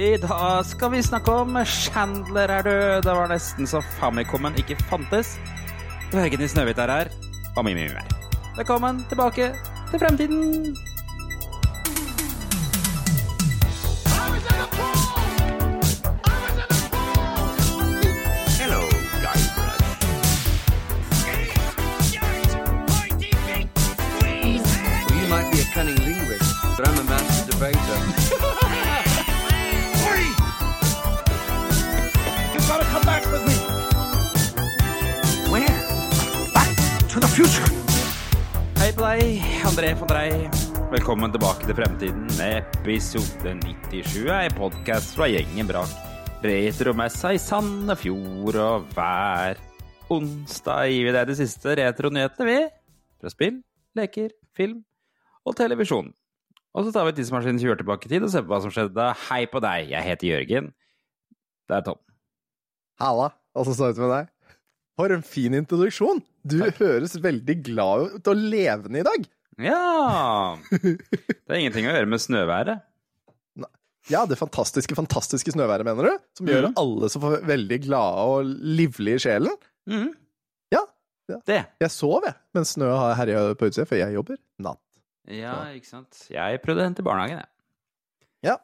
I dag skal vi snakke om Chandler er død. Det var nesten så Famicomen ikke fantes. Dvergen i Snøhvit er her, og mye, mye mer. Velkommen tilbake til fremtiden. Hello, Guybrush. Well, you might cunning linguist, but I'm a master debater. På deg, André von Drei. Velkommen tilbake til fremtiden med episode 97 En podkast fra gjengen brak retromessa i Sandefjord. Og hver onsdag gir vi deg de siste retronyhetene, vi. Fra spill, leker, film og televisjon. Og så tar vi tidsmaskinen 20 år tilbake i tid og ser på hva som skjedde da. Hei på deg, jeg heter Jørgen. Det er Tom. Halla, åssen står det ut med deg? For en fin introduksjon! Du høres veldig glad ut og levende i dag. Ja! Det er ingenting å gjøre med snøværet. Ja, det fantastiske, fantastiske snøværet, mener du? Som gjør Mhm. alle så veldig glade og livlige i sjelen? Mm. Ja, Det. jeg sov, jeg, mens snø har herja på utsida, for jeg jobber natt. Ja, ikke sant. Jeg prøvde å hente barnehagen, jeg.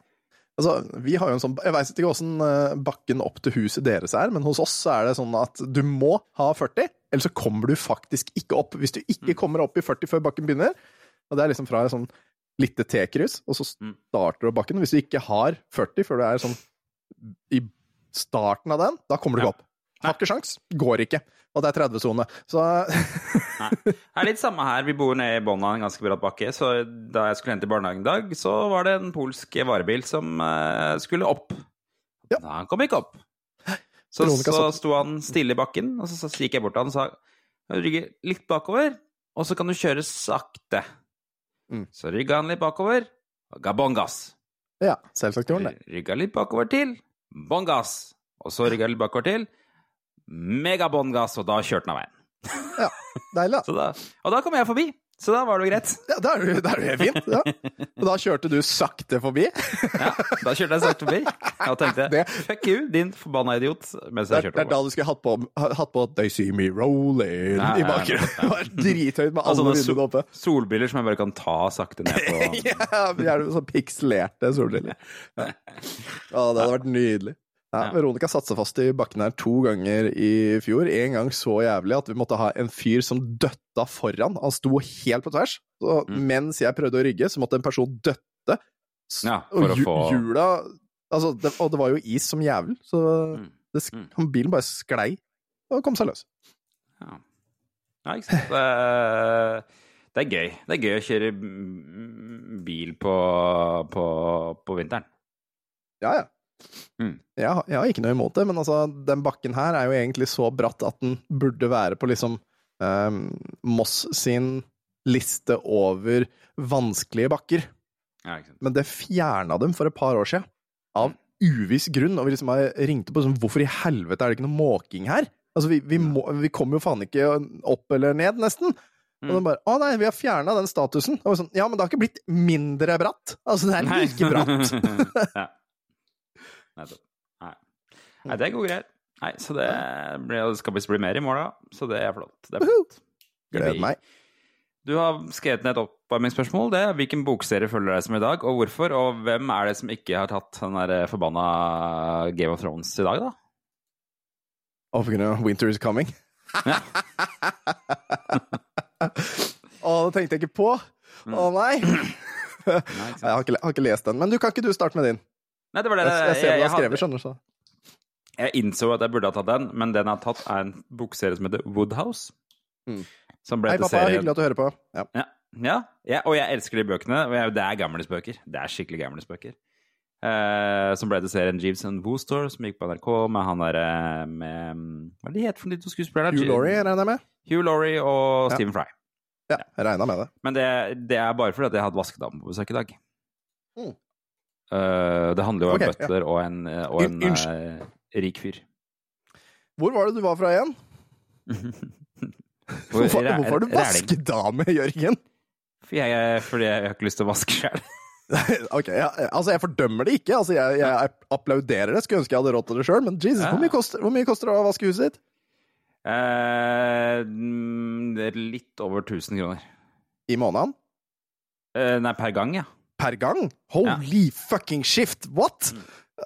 Altså, vi har jo en sånn Jeg veit ikke åssen eh, bakken opp til huset deres er, men hos oss er det sånn at du må ha 40, ellers så kommer du faktisk ikke opp. Hvis du ikke Mm. kommer opp i 40 før bakken begynner, og det er liksom fra et sånn lite T-kryss, og så Mm. starter du opp bakken. Hvis du ikke har 40 før du er sånn i starten av den, da kommer du ikke opp. Har ikke sjans. Går ikke. Og det er 30-sone. Så. Det er litt samme her. Vi bor nede i bunnen av en ganske bratt bakke. Så da jeg skulle hente i barnehagen i dag, så var det en polsk varebil som eh, skulle opp. Ja. Han kom ikke opp. Så, så sto han stille i bakken, og så, så gikk jeg bort til han og sa rygge litt bakover, og så kan du kjøre sakte. Mm. Så rygga han litt bakover, og ga bånn gass. ja, selvsagt gjorde han det. Rygga litt bakover til, bånn gass. Og så rygga litt bakover til, megabånn gass, og da kjørte han av veien. Ja, Deilig, da. Så da, og da kom jeg forbi, så da var det jo greit. Ja, da er det da er helt fint. Ja. Og da kjørte du sakte forbi. Ja, da kjørte jeg sakte forbi og tenkte Det- fuck you, din forbanna idiot, mens jeg jeg er, det er da du skulle hatt på, hatt på They See Me Rolling Nei, i bakgrunnen. Det var drithøyt med alle vinduene sol, oppe. Solbriller som jeg bare kan ta sakte ned på. Ja, vi er jo sånn pikselerte solbriller. Ja. Å, det hadde vært nydelig. Ja. Veronica satte seg fast i bakken her to ganger i fjor. En gang så jævlig at vi måtte ha en fyr som døtta foran. Han sto helt på tvers. Så Mm. mens jeg prøvde å rygge, så måtte en person døtte. Ja, for og få- hjula altså, det, Og det var jo is som jævel, så Mm. det, Mm. bilen bare sklei og kom seg løs. Ja, ja ikke sant. Det er, det er gøy. Det er gøy å kjøre bil på, på, på vinteren. Ja, ja. Mm. Jeg, har- jeg har ikke noe imot det, men altså, den bakken her er jo egentlig så bratt at den burde være på liksom um, Moss sin liste over vanskelige bakker. Ja. Men det fjerna dem for et par år siden, av uviss grunn. Og vi liksom har ringt på sånn Hvorfor i helvete er det ikke noe måking her? Altså, vi, vi, må, vi kommer jo faen ikke opp eller ned, nesten. Og de Mm. bare Å nei, vi har fjerna den statusen. Og sånn, ja, men det har ikke blitt mindre bratt. Altså, det er like bratt. ja. Nettopp. Nei. Nei, det går greit. Nei, så det, blir, det skal visst bli mer i morgen, så det er flott. Det er flott. Gleder meg. Du har skrevet ned et oppvarmingsspørsmål. Det hvilken bokserie følger deg som i dag, og hvorfor? Og hvem er det som ikke har tatt den der forbanna Game of Thrones i dag, da? Oh, på grunn av Winter is coming. Ja. Å, det tenkte jeg ikke på. Å nei. Nei, Jeg har ikke, har ikke lest den. Men du, kan ikke du starte med din? Nei, det var det Jeg, jeg ser hva du har skrevet, skjønner du. så. Jeg innså at jeg burde ha tatt den, men den jeg har tatt, er en bokserie som heter Woodhouse. Mm. Som ble Hei, til pappa. serien Hyggelig at du hører på. Ja. Ja, ja, ja, og jeg elsker de bøkene. Og jeg, det er gamlisbøker. Det er skikkelig gamlisbøker. Eh, som ble til serien Jeeves and Boostor, som gikk på NRK med han derre med Hva er det de het for de to skuespillerne? Hugh Laurie, regner jeg med? Hugh Laurie og Ja. Stephen Fry. Ja, jeg regna med det. Men det, det er bare fordi at jeg hadde vaskedame på besøk i dag. Mm. Eh, det handler jo om Ok, en butler og en, eh, og en uh, rik fyr. Hvor var det du var fra igjen? Hvor- Hvorfor, hvorfor er du vaskedame, Jørgen? For jeg, fordi jeg har ikke lyst til å vaske sjøl. ok, jeg, altså jeg fordømmer det ikke. Altså jeg, jeg applauderer det. Skulle ønske jeg hadde råd til det sjøl, men Jesus, Ja. hvor, mye koster, hvor mye koster det å vaske huset ditt? Mm, det er litt over 1000 kroner. I måneden? Nei, per gang, ja. Per gang? Holy fucking shift! What?! Mm.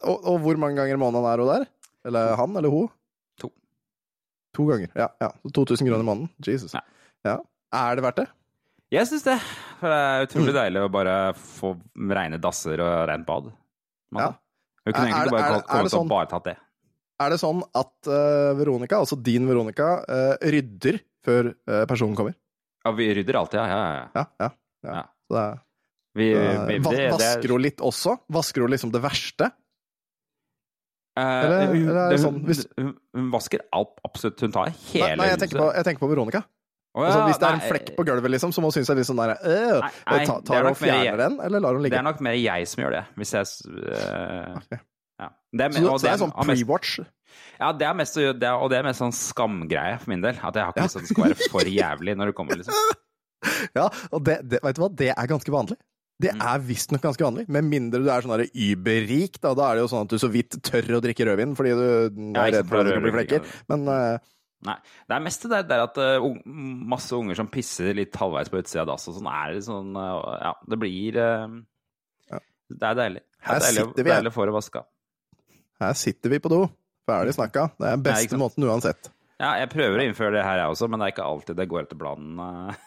Og, og hvor mange ganger i måneden er hun der? Eller han eller hun? To. To ganger, ja. ja. Så 2000 kroner i måneden. Jesus. Ja. Ja. Er det verdt det? Jeg syns det. For det er Mm. utrolig deilig å bare få reine dasser og rent bad. Man, Ja. Hun kunne egentlig bare er kommet sånn, og bare tatt det. Er det sånn at uh, Veronica, altså din Veronica, uh, rydder før uh, personen kommer? Ja, vi rydder alltid, ja. ja, ja. Ja, ja. ja. Ja. Så det er, Vi, eh, vi, det, det, vasker hun litt også? Vasker hun liksom det verste? Eh, Eller- hun, eller er det det- sånn, hvis- hun, vasker alt, absolutt. Hun tar hele nei jeg, tenker på, jeg tenker på Veronica. Å, Altså, hvis det er en nei, flekk på gulvet, liksom, så må hun synes jeg litt sånn der øh, Nei, nei, det Tar er hun nok og mer jeg- den, eller lar hun Det er nok mer jeg som gjør det, hvis jeg øh, okay. Ja. Det er, Så, så det er sånn pre-watch? Ja, det er mest, det er, og det er mest sånn skamgreie for min del. At jeg har ikke lyst til at det skal være for jævlig når det kommer, liksom. Ja, og det, det, vet du hva, det er ganske vanlig. Det Mm. er visstnok ganske vanlig. Med mindre du er sånn überrik, da. Da er det jo sånn at du så vidt tør å drikke rødvin fordi du er redd for at det skal bli flekker. Men uh, Nei. Det er mest det der, er at uh, masse unger som pisser litt halvveis på utsida av dass og sånn, er det sånn uh, Ja, det blir Ja. Det er deilig. Det er deilig, sitter vi, deilig å det vaska. her sitter vi på do. Ferdig snakka. Det er den Nei, beste ikke måten uansett. Ja, jeg prøver å innføre det her, jeg også, men det er ikke alltid det går etter planen.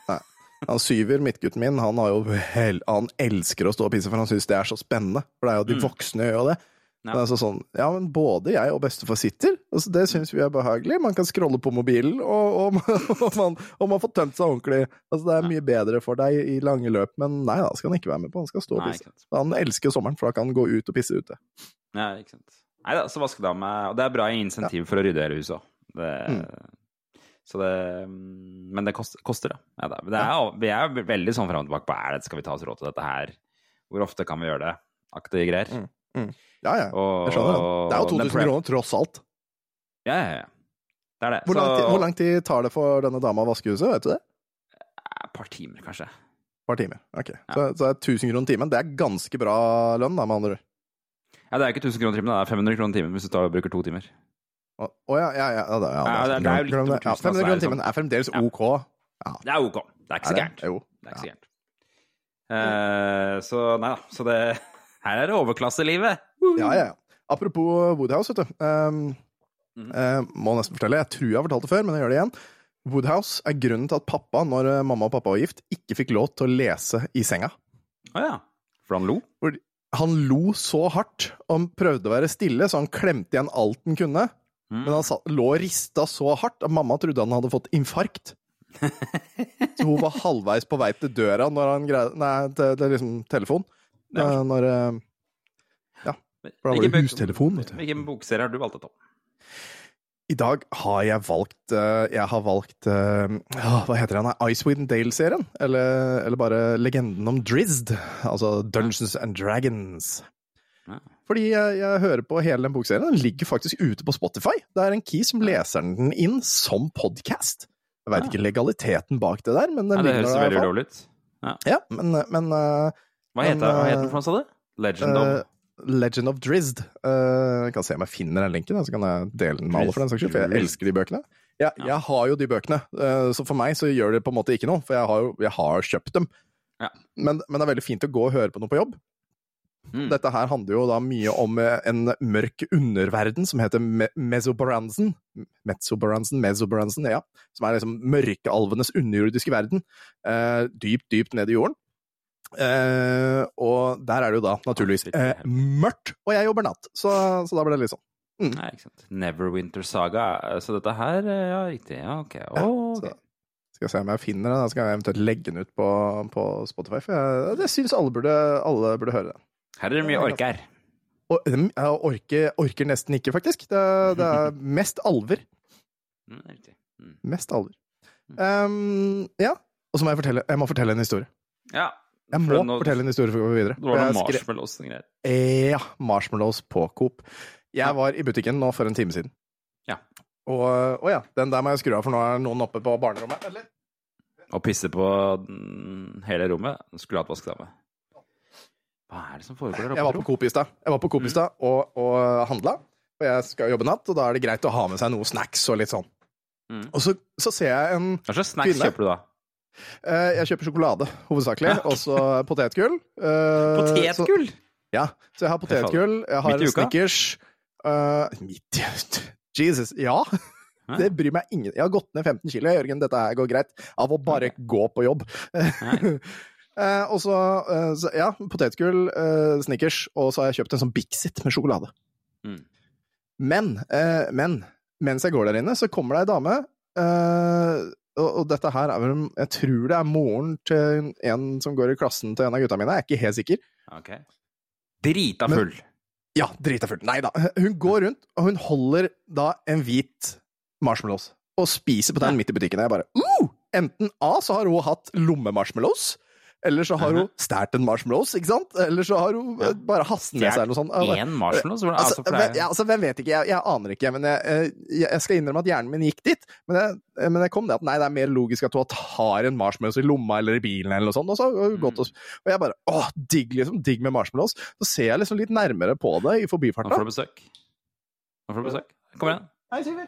eh. Han Syver, midtgutten min, han, har jo hel, han elsker å stå og pisse, for han syns det er så spennende. For det er jo de Mm. voksne gjør jo det. Ja. Men altså sånn, ja, men både jeg og bestefar sitter. Altså, det syns vi er behagelig. Man kan scrolle på mobilen, og, og, og, man, og man får tømt seg ordentlig. Altså, det er mye bedre for deg i lange løp, men nei, da skal han ikke være med på. Han skal stå og pisse. Han elsker sommeren, for da kan han gå ut og pisse ute. Ja, ikke sant. Nei da, så vaskedame Og det er bra insentiv for å rydde hele huset òg. Mm. Så det mm, Men det koster, koster det. Ja, da. det er, vi er veldig sånn fram og tilbake på er det, skal vi ta oss råd til dette her? Hvor ofte kan vi gjøre det? Aktige greier. Ja, ja. Og, Jeg skjønner det. Det er jo 2000 kroner, tross alt. Ja, ja, ja. Det er det. Hvor lang, tid, hvor lang tid tar det for denne dama å vaske huset, vet du det? Et par timer, kanskje. Et par timer. Ok. Så, så er 1000 kroner timen. Det er ganske bra lønn, da, med andre ord. Ja, det er ikke 1000 kroner timen, det er 500 kroner timen hvis du tar bruker to timer. Å å, ja, ja, ja, ja, det, ja, Ja, det er- det jo litt glem det. Ja, 500 altså, kroner er det timen er fremdeles ok. Det er ok. Det er ikke så gærent. Jo. Det er ikke så gærent. Eh, så nei da. Så det Her er det overklasselivet. Ja, ja, ja. Apropos Woodhouse, vet du. Um, Mhm. uh, må nesten fortelle. Jeg tror jeg har fortalt det før, men jeg gjør det igjen. Woodhouse er grunnen til at pappa, når eh, mamma og pappa var gift, ikke fikk lov til å lese i senga. Å ja. For han lo? Han lo så hardt og prøvde å være stille, så han klemte igjen alt han kunne. Mm. Men han satt, lå og rista så hardt at mamma trodde han hadde fått infarkt. Så hun var halvveis på vei til døra når han greide Nei, til, til liksom telefon. Ja. Eh, Når Ja. For da var det hustelefon, vet du. Hvilken bokserie har du valgt ta? I dag har jeg valgt eh, Jeg har valgt eh, ah, Hva heter den? Icewind Dale-serien? Eller, eller bare Legenden om Drizzt. Altså Dungeons and Dragons. Ja. Fordi jeg, jeg hører på hele den bokserien. Den ligger faktisk ute på Spotify. Det er en key som leser den inn som podcast. Jeg veit Ja. ikke legaliteten bak det der, men den Ja, det høres veldig ulovlig ut. Ja, men, men Men, heter, hva heter eh, den for noe, sa du? Legend of uh, Legend of Drizzt. Uh, jeg kan se om jeg finner den linken, så kan jeg dele den med alle, for den saks skyld, for jeg elsker de bøkene. Jeg, Ja. jeg har jo de bøkene, så for meg så gjør det på en måte ikke noe, for jeg har jo jeg har kjøpt dem. Ja. Men, men det er veldig fint å gå og høre på noe på jobb. Mm. Dette her handler jo da mye om eh, en mørk underverden som heter Me Mesobaransen. Metsobaransen, Mesobaransen, ja. Som er liksom mørkealvenes underjordiske verden. Eh, dypt, dypt ned i jorden. Eh, og der er det jo da naturligvis eh, mørkt, og jeg jobber natt. Så, så da ble det litt sånn. Nei, ikke sant. Neverwinter Saga. Så dette her eh, Ja, riktig. Ja, ok. Å, Ja, ok. så- Skal se om jeg finner den, da skal jeg eventuelt legge den ut på, på Spotify. For jeg, jeg syns alle, alle burde høre den. Her er det mye orker. Mm, jeg orker, orker nesten ikke, faktisk. Det, det er mest alver. Mm. Mm. Mest alver. Um, ja. Og så må jeg fortelle, jeg må fortelle en historie. Ja. Jeg må nå- fortelle en historie for å gå videre. Det var noen marshmallows og greier. Eh, Ja, marshmallows på Coop. Jeg var i butikken nå for en time siden. Ja. Og og ja, den der må jeg skru av, for nå er noen oppe på barnerommet. Eller? Og pisse på hele rommet. Skulle hatt vaskedame. Hva er det som foregår der Jeg var på Coop i stad Jeg var på Coop i stad og, og handla. For jeg skal jobbe natt, og da er det greit å ha med seg noe snacks og litt sånn. Mm. Og så, så ser jeg en Hva slags snacks Kvinne. kjøper du da? eh, Jeg kjøper sjokolade, hovedsakelig. Og så potetgull. Eh, så- Potetgull? Ja, så jeg har potetgull, jeg har Midt i uka? Snickers uh, Midt i Jesus, ja! Hæ? Det bryr meg ingen Jeg har gått ned 15 kilo, Jørgen. Dette her går greit. Av å bare gå på jobb. Eh, og så, eh, så Ja, potetgull, eh, Snickers, og så har jeg kjøpt en sånn Bixit med sjokolade. Mm. Men, eh, men mens jeg går der inne, så kommer det ei dame eh, og, og dette her er vel Jeg tror det er moren til en som går i klassen til en av gutta mine, jeg er ikke helt sikker. Ok. Drita Men- full. Ja, drita full. Nei da. Hun går rundt, og hun holder da en hvit marshmallows og spiser på den midt i butikken. Jeg bare uh! Enten A, så har hun hatt lommemarshmallows, eller så har hun stjålet en marshmallows, ikke sant? Eller så har hun eh, bare hastet med seg eller noe sånt. Én marshmallows? Altså, altså, ja, altså, hvem vet ikke, jeg, jeg aner ikke, men jeg, eh, jeg, jeg skal innrømme at hjernen min gikk dit. Men jeg, eh, men jeg kom det at nei, det er mer logisk at hun har en marshmallows i lomma eller i bilen eller noe sånt. Og, så, har hun gått og, og jeg bare åh, digg, liksom, digg med marshmallows. Så ser jeg liksom litt nærmere på det i forbifarten. Nå får du besøk. Nå får du besøk. Kom igjen.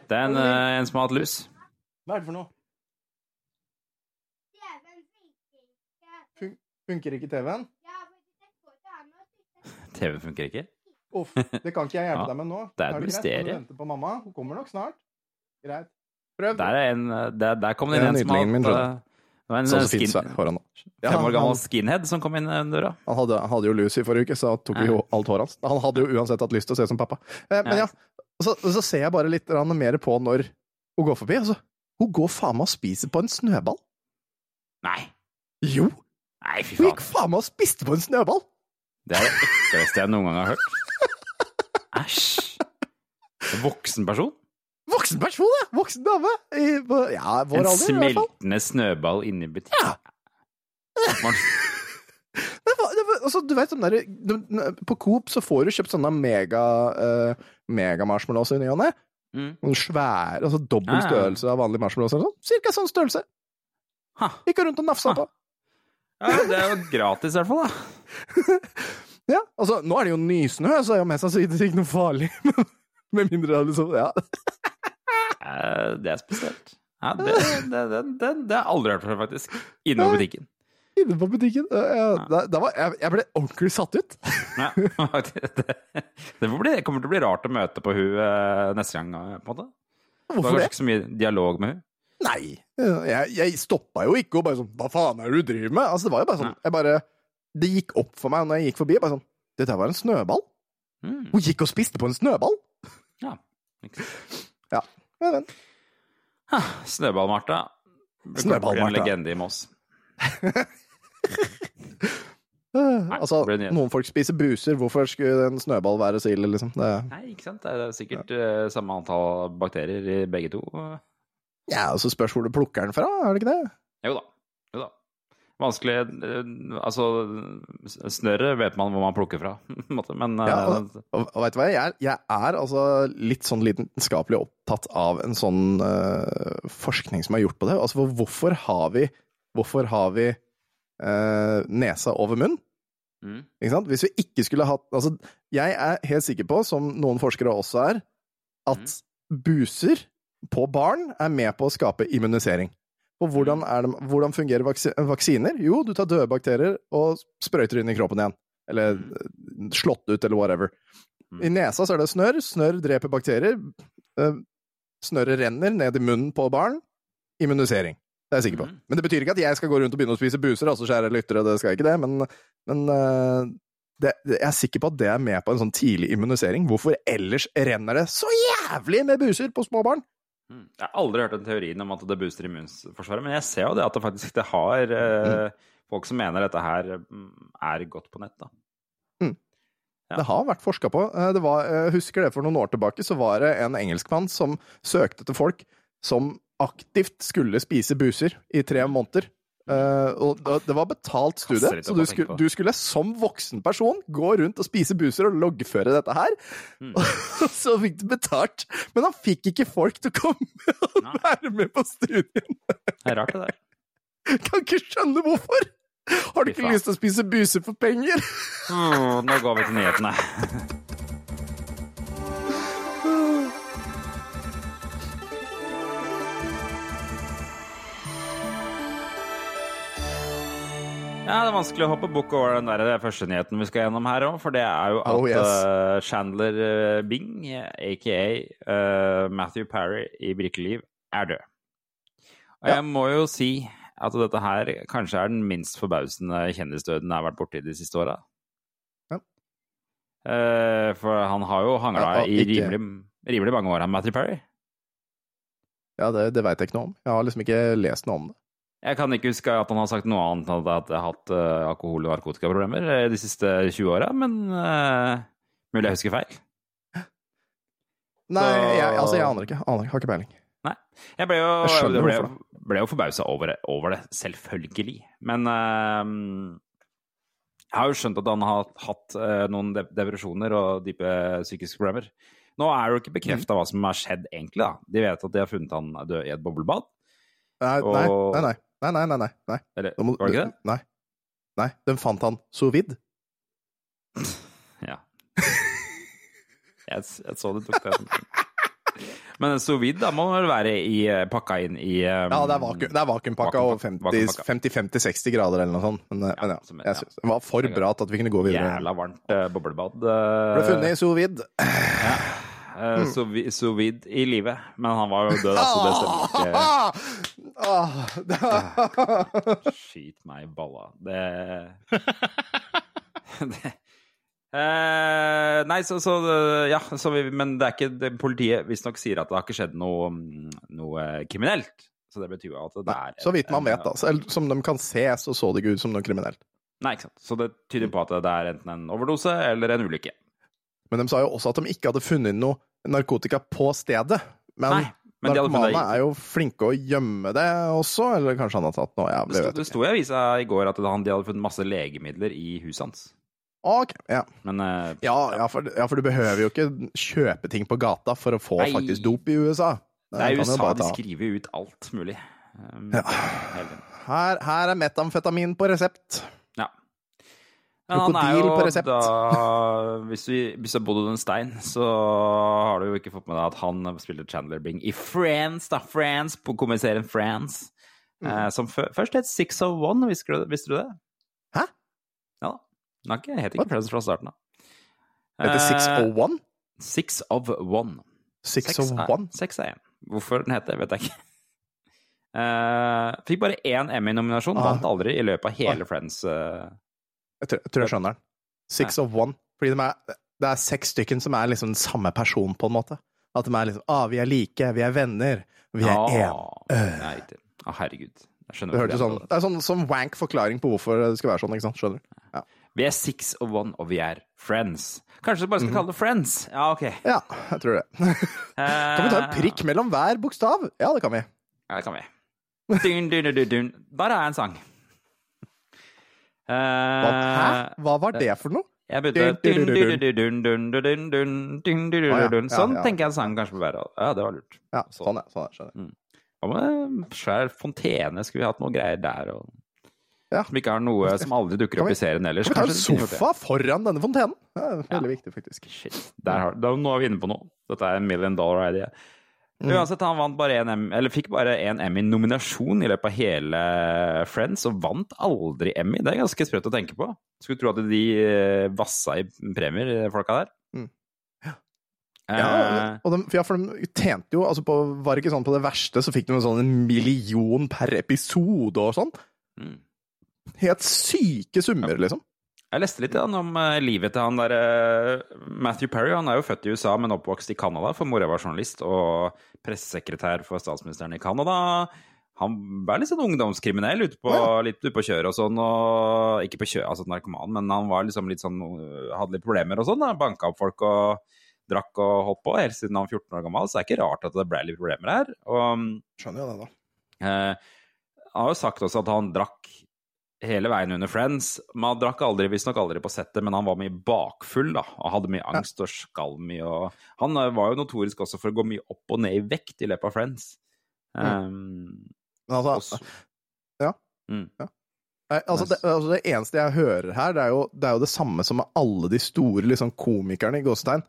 Det er en, en som har hatt lus. Hva er det for noe? Funker ikke TV-en? TV-en funker ikke. Uff, det kan ikke jeg hjelpe Ja, deg med nå. det er et mysterium. Du venter vente på mamma? Hun kommer nok snart. Greit. Prøv. Der, er en, eh, der, der kom det Det inn er en som har min, eh, Det var en Sånn skin, fint foran. Ja, fem år gammel han, skinhead som kom inn eh, døra. han, hadde, han hadde jo lus i forrige uke, så tok vi jo alt håret hans. Han hadde jo uansett hatt lyst til å se ut som pappa. Eh, men Ja. ja, så, så ser jeg bare litt mer på når hun går forbi. Altså, hun går faen meg og spiser på en snøball. Nei. Jo! Nei, fy Hun gikk faen meg og spiste på en snøball! Det er det ekleste jeg noen gang har hørt. Æsj. Voksen person? Voksen person, ja! Voksen dame! I, ja, vår En alder, i hvert fall. smeltende snøball inni butikken? Ja. Det var, det var, altså, du vet, sånn der, du- På Coop så får du kjøpt sånne mega uh, megamarshmallows i ny og ne. Mm. Svære, altså dobbel ja. størrelse av vanlige marshmallows. eller sånn. Cirka sånn størrelse. Ha. Gikk rundt og nafsa Ha. på. Ja, det er jo gratis i hvert fall, da. Ja, altså, nå er det jo nysnø, så er jo mest sannsynlig ikke noe farlig. Med mindre det er liksom Ja. Det er spesielt. Ja, det, det, det, det, det har jeg aldri hørt før, faktisk. Inne på butikken. Inne på butikken. Ja, ja, da, var, jeg, jeg ble ordentlig satt ut. Ja, det, det bli, kommer til å bli rart å møte på hun eh, neste gang, eh, på en måte. Det var kanskje det? ikke så mye dialog med hun. Nei. Jeg, jeg stoppa jo ikke og bare sånn Hva faen er det du driver med? Altså, det var jo bare sånn jeg bare, Det gikk opp for meg når jeg gikk forbi. Bare sånn Dette var en snøball. Mm. Hun gikk og spiste på en snøball! Ja. ikke sant. Ja, men, Ha, Snøball-Martha. Snøball-Martha. En legende i Moss. Nei, altså, noen folk spiser buser. Hvorfor skulle en snøball være så ille, liksom? Det, Nei, ikke sant. Det er sikkert ja. samme antall bakterier i begge to. Ja, og så spørs hvor du plukker den fra, er det ikke det? Jo da. Jo da. Vanskelig eh, Altså, snørret vet man hvor man plukker fra, på en måte, men eh, Ja, og, og, og vet du hva, jeg er, jeg er altså litt sånn lidenskapelig opptatt av en sånn uh, forskning som er gjort på det. Altså, for hvorfor har vi, hvorfor har vi uh, nesa over munn? mm, Ikke sant? Hvis vi ikke skulle hatt Altså, jeg er helt sikker på, som noen forskere også er, at buser på barn er med på å skape immunisering. Og hvordan, er det, hvordan fungerer vaksiner? Jo, du tar døde bakterier og sprøyter inn i kroppen igjen. Eller eh, slått ut, eller whatever. Mm. I nesa så er det snørr. Snørr dreper bakterier. Eh, Snørret renner ned i munnen på barn. Immunisering. Det er jeg sikker på. Men det betyr ikke at jeg skal gå rundt og begynne å spise buser, altså, kjære lyttere, det skal jeg ikke det, men, men eh, det, det, jeg er sikker på at det er med på en sånn tidlig immunisering. Hvorfor ellers renner det så jævlig med buser på små barn? Mm. Jeg har aldri hørt den teorien om at det booster immunforsvaret, men jeg ser jo det at det faktisk det har eh, folk som mener dette her mm, er godt på nett, da. Ja. Det har vært forska på. Eh, Det var, jeg husker det for noen år tilbake, så var det en engelskmann som søkte etter folk som aktivt skulle spise buser i tre måneder. Eh, og det- var betalt studie, så du skulle, du skulle som voksen person gå rundt og spise buser og loggføre dette her. Mm. Og så fikk du betalt. Men han fikk ikke folk til å komme og Nei. være med på studien. Det er rart, det der. Kan ikke skjønne hvorfor! Har du ikke lyst til å spise buser for penger? Åh, nå går vi til nyhetene. Ja, det er vanskelig å hoppe bukk over den der det første nyheten vi skal gjennom her òg, for det er jo at Oh, yes. eh, Chandler eh, Bing, aka uh, Matthew Parry i Brikkeliv, er død. Og Ja. jeg må jo si at dette her kanskje er den minst forbausende kjendisdøden jeg har vært borti de siste åra. Ja. Uh, for han har jo hangla Ja, i rimelig, rimelig mange år, han Matthew Parry. Ja, det, det veit jeg ikke noe om. Jeg har liksom ikke lest noe om det. Jeg kan ikke huske at han har sagt noe annet enn at jeg har hatt eh, alkohol- og narkotikaproblemer eh, de siste 20 åra, men uh, mulig jeg husker feil. Nei, jeg, altså, jeg aner ikke. Aner. Har ikke peiling. Nei. Jeg ble jo, Jeg skjønner ble, ble jo forbausa over, det- over det, selvfølgelig. Men uh, jeg har jo skjønt at han har hatt uh, noen de depresjoner og dype psykiske problemer. Nå er det jo ikke bekrefta hva som har skjedd, egentlig. da. De vet at de har funnet han død i et boblebad. Nei, Og- nei. nei. Nei, nei, nei, nei. nei. Eller må- var det ikke det? Nei. Nei, den fant han sous vide. Ja. Jeg, jeg så du tok det. Men sous vide da må vel være i, eh, pakka inn i um, Ja, det er, vakuum, det er vakuumpakka og 50-50-60 grader eller noe sånt. Men, ja, men ja, jeg, jeg ja. synes det var for bra til at vi kunne gå videre. jævla varmt uh, boblebad. Ble funnet i sous vide. Uh, Sous vide i live, men han var jo død, altså. Det stemmer ikke. Ah, Skyt meg i balla. Det, det Eh, Nei, så, så Ja, så vi, men det er ikke det, Politiet visstnok sier at det har ikke skjedd noe, noe kriminelt. Så det betyr at det er Så vidt man vet, da. Eller Som de kan se, så så det ikke ut som noe kriminelt. Nei, ikke sant. Så det tyder på at det er enten en overdose eller en ulykke. Men de sa jo også at de ikke hadde funnet noe narkotika på stedet. Men, Nei, narkomane er jo flinke å gjemme det også, eller kanskje han har tatt noe? Ja, Det det sto, i avisa i går at han, de hadde funnet masse legemidler i huset hans. Ok, ja. Men uh, Ja, ja, for, ja, for du behøver jo ikke kjøpe ting på gata for å få Nei. faktisk dop i USA. det er USA, de skriver ut alt mulig. Um, Ja. Her, her er metamfetamin på resept. Ja. Men han er Krokodil på resept. da hvis du, har bodd under en stein, så har du jo ikke fått med deg at han spilte Chandler Bing i Friends, da. Friends, på komiserien Friends. Mm. Eh, som først het Six of One, visste du, visste du det? Hæ? Ja da. Den har ikke- het ikke Friends fra starten av. Heter Six of One? Six of One. Seks er- One? Seks er én. Hvorfor den heter det, vet jeg ikke. Eh, fikk bare én Emmy-nominasjon, Ah. vant aldri i løpet av hele Friends. eh. Jeg tror, jeg tror jeg skjønner den. Six of one. Fordi de er, det er seks stykken som er liksom samme person, på en måte. At de er liksom ah, vi er like, vi er venner, vi er én. Nei, riktig. Å, herregud. Jeg skjønner Det hvorfor hørtes de sånn det. Det er sånn, sånn wank forklaring på hvorfor det skal være sånn, ikke sant? Skjønner du? Ja. Vi er six of one, og vi er friends. Kanskje du bare skal kalle det friends? Ja, ok. ja, jeg tror det. kan vi ta en prikk mellom hver bokstav? Ja, det kan vi. Ja, det kan vi. Dun, dun, dun, dun, dun. Der er en sang. Hæ? Hva var det for noe? Jeg begynte Sånn tenker jeg en sang kanskje bør være. Ja, det var lurt. Ja, sånn er, det er, skjønner. Mm. Hva med svær fontene? Skulle vi hatt noe greier der? og... Ja. Som ikke har noe som aldri dukker opp i serien ellers. Kan vi ta en sofa foran denne fontenen? Det er veldig ja. viktig, faktisk. Shit. Der har, der, nå er vi inne på noe. Dette er en million dollar idea. Mm. Uansett, han vant bare en eller fikk bare en Emmy-nominasjon i løpet av hele Friends, og vant aldri Emmy. Det er ganske sprøtt å tenke på. Skulle tro at de eh, vassa i premier, de folka der. Mm. Eh, Ja, og de, ja, for de tjente jo altså på, Var det ikke sånn på det verste, så fikk de en sånn en million per episode og sånn? mm. Helt syke summer, liksom. Jeg leste litt han, om eh, livet til han der eh, Matthew Perry. Han er jo født i USA, men oppvokst i Canada, for mora var journalist og pressesekretær for statsministeren i Canada. Han var litt sånn ungdomskriminell ute på, Ja. litt ute på kjøret og sånn, og ikke på kjøret, altså narkoman, men han var liksom litt sånn øh, Hadde litt problemer og sånn. Banka opp folk og drakk og holdt på helt siden han var 14 år gammel, så det er ikke rart at det ble litt problemer her. Og Skjønner jo det, da. Eh, han har jo sagt også at han drakk hele veien under Friends. Man drakk aldri, visstnok aldri på settet, men han var mye bakfull da, og hadde mye angst og skalv mye. Og han eh, var jo notorisk også for å gå mye opp og ned i vekt i løpet av Friends. Um, altså, Ja. Mm. Ja. Nei, altså, det, altså det eneste jeg hører her, det er, jo, det er jo det samme som med alle de store liksom, komikerne i Gåstein.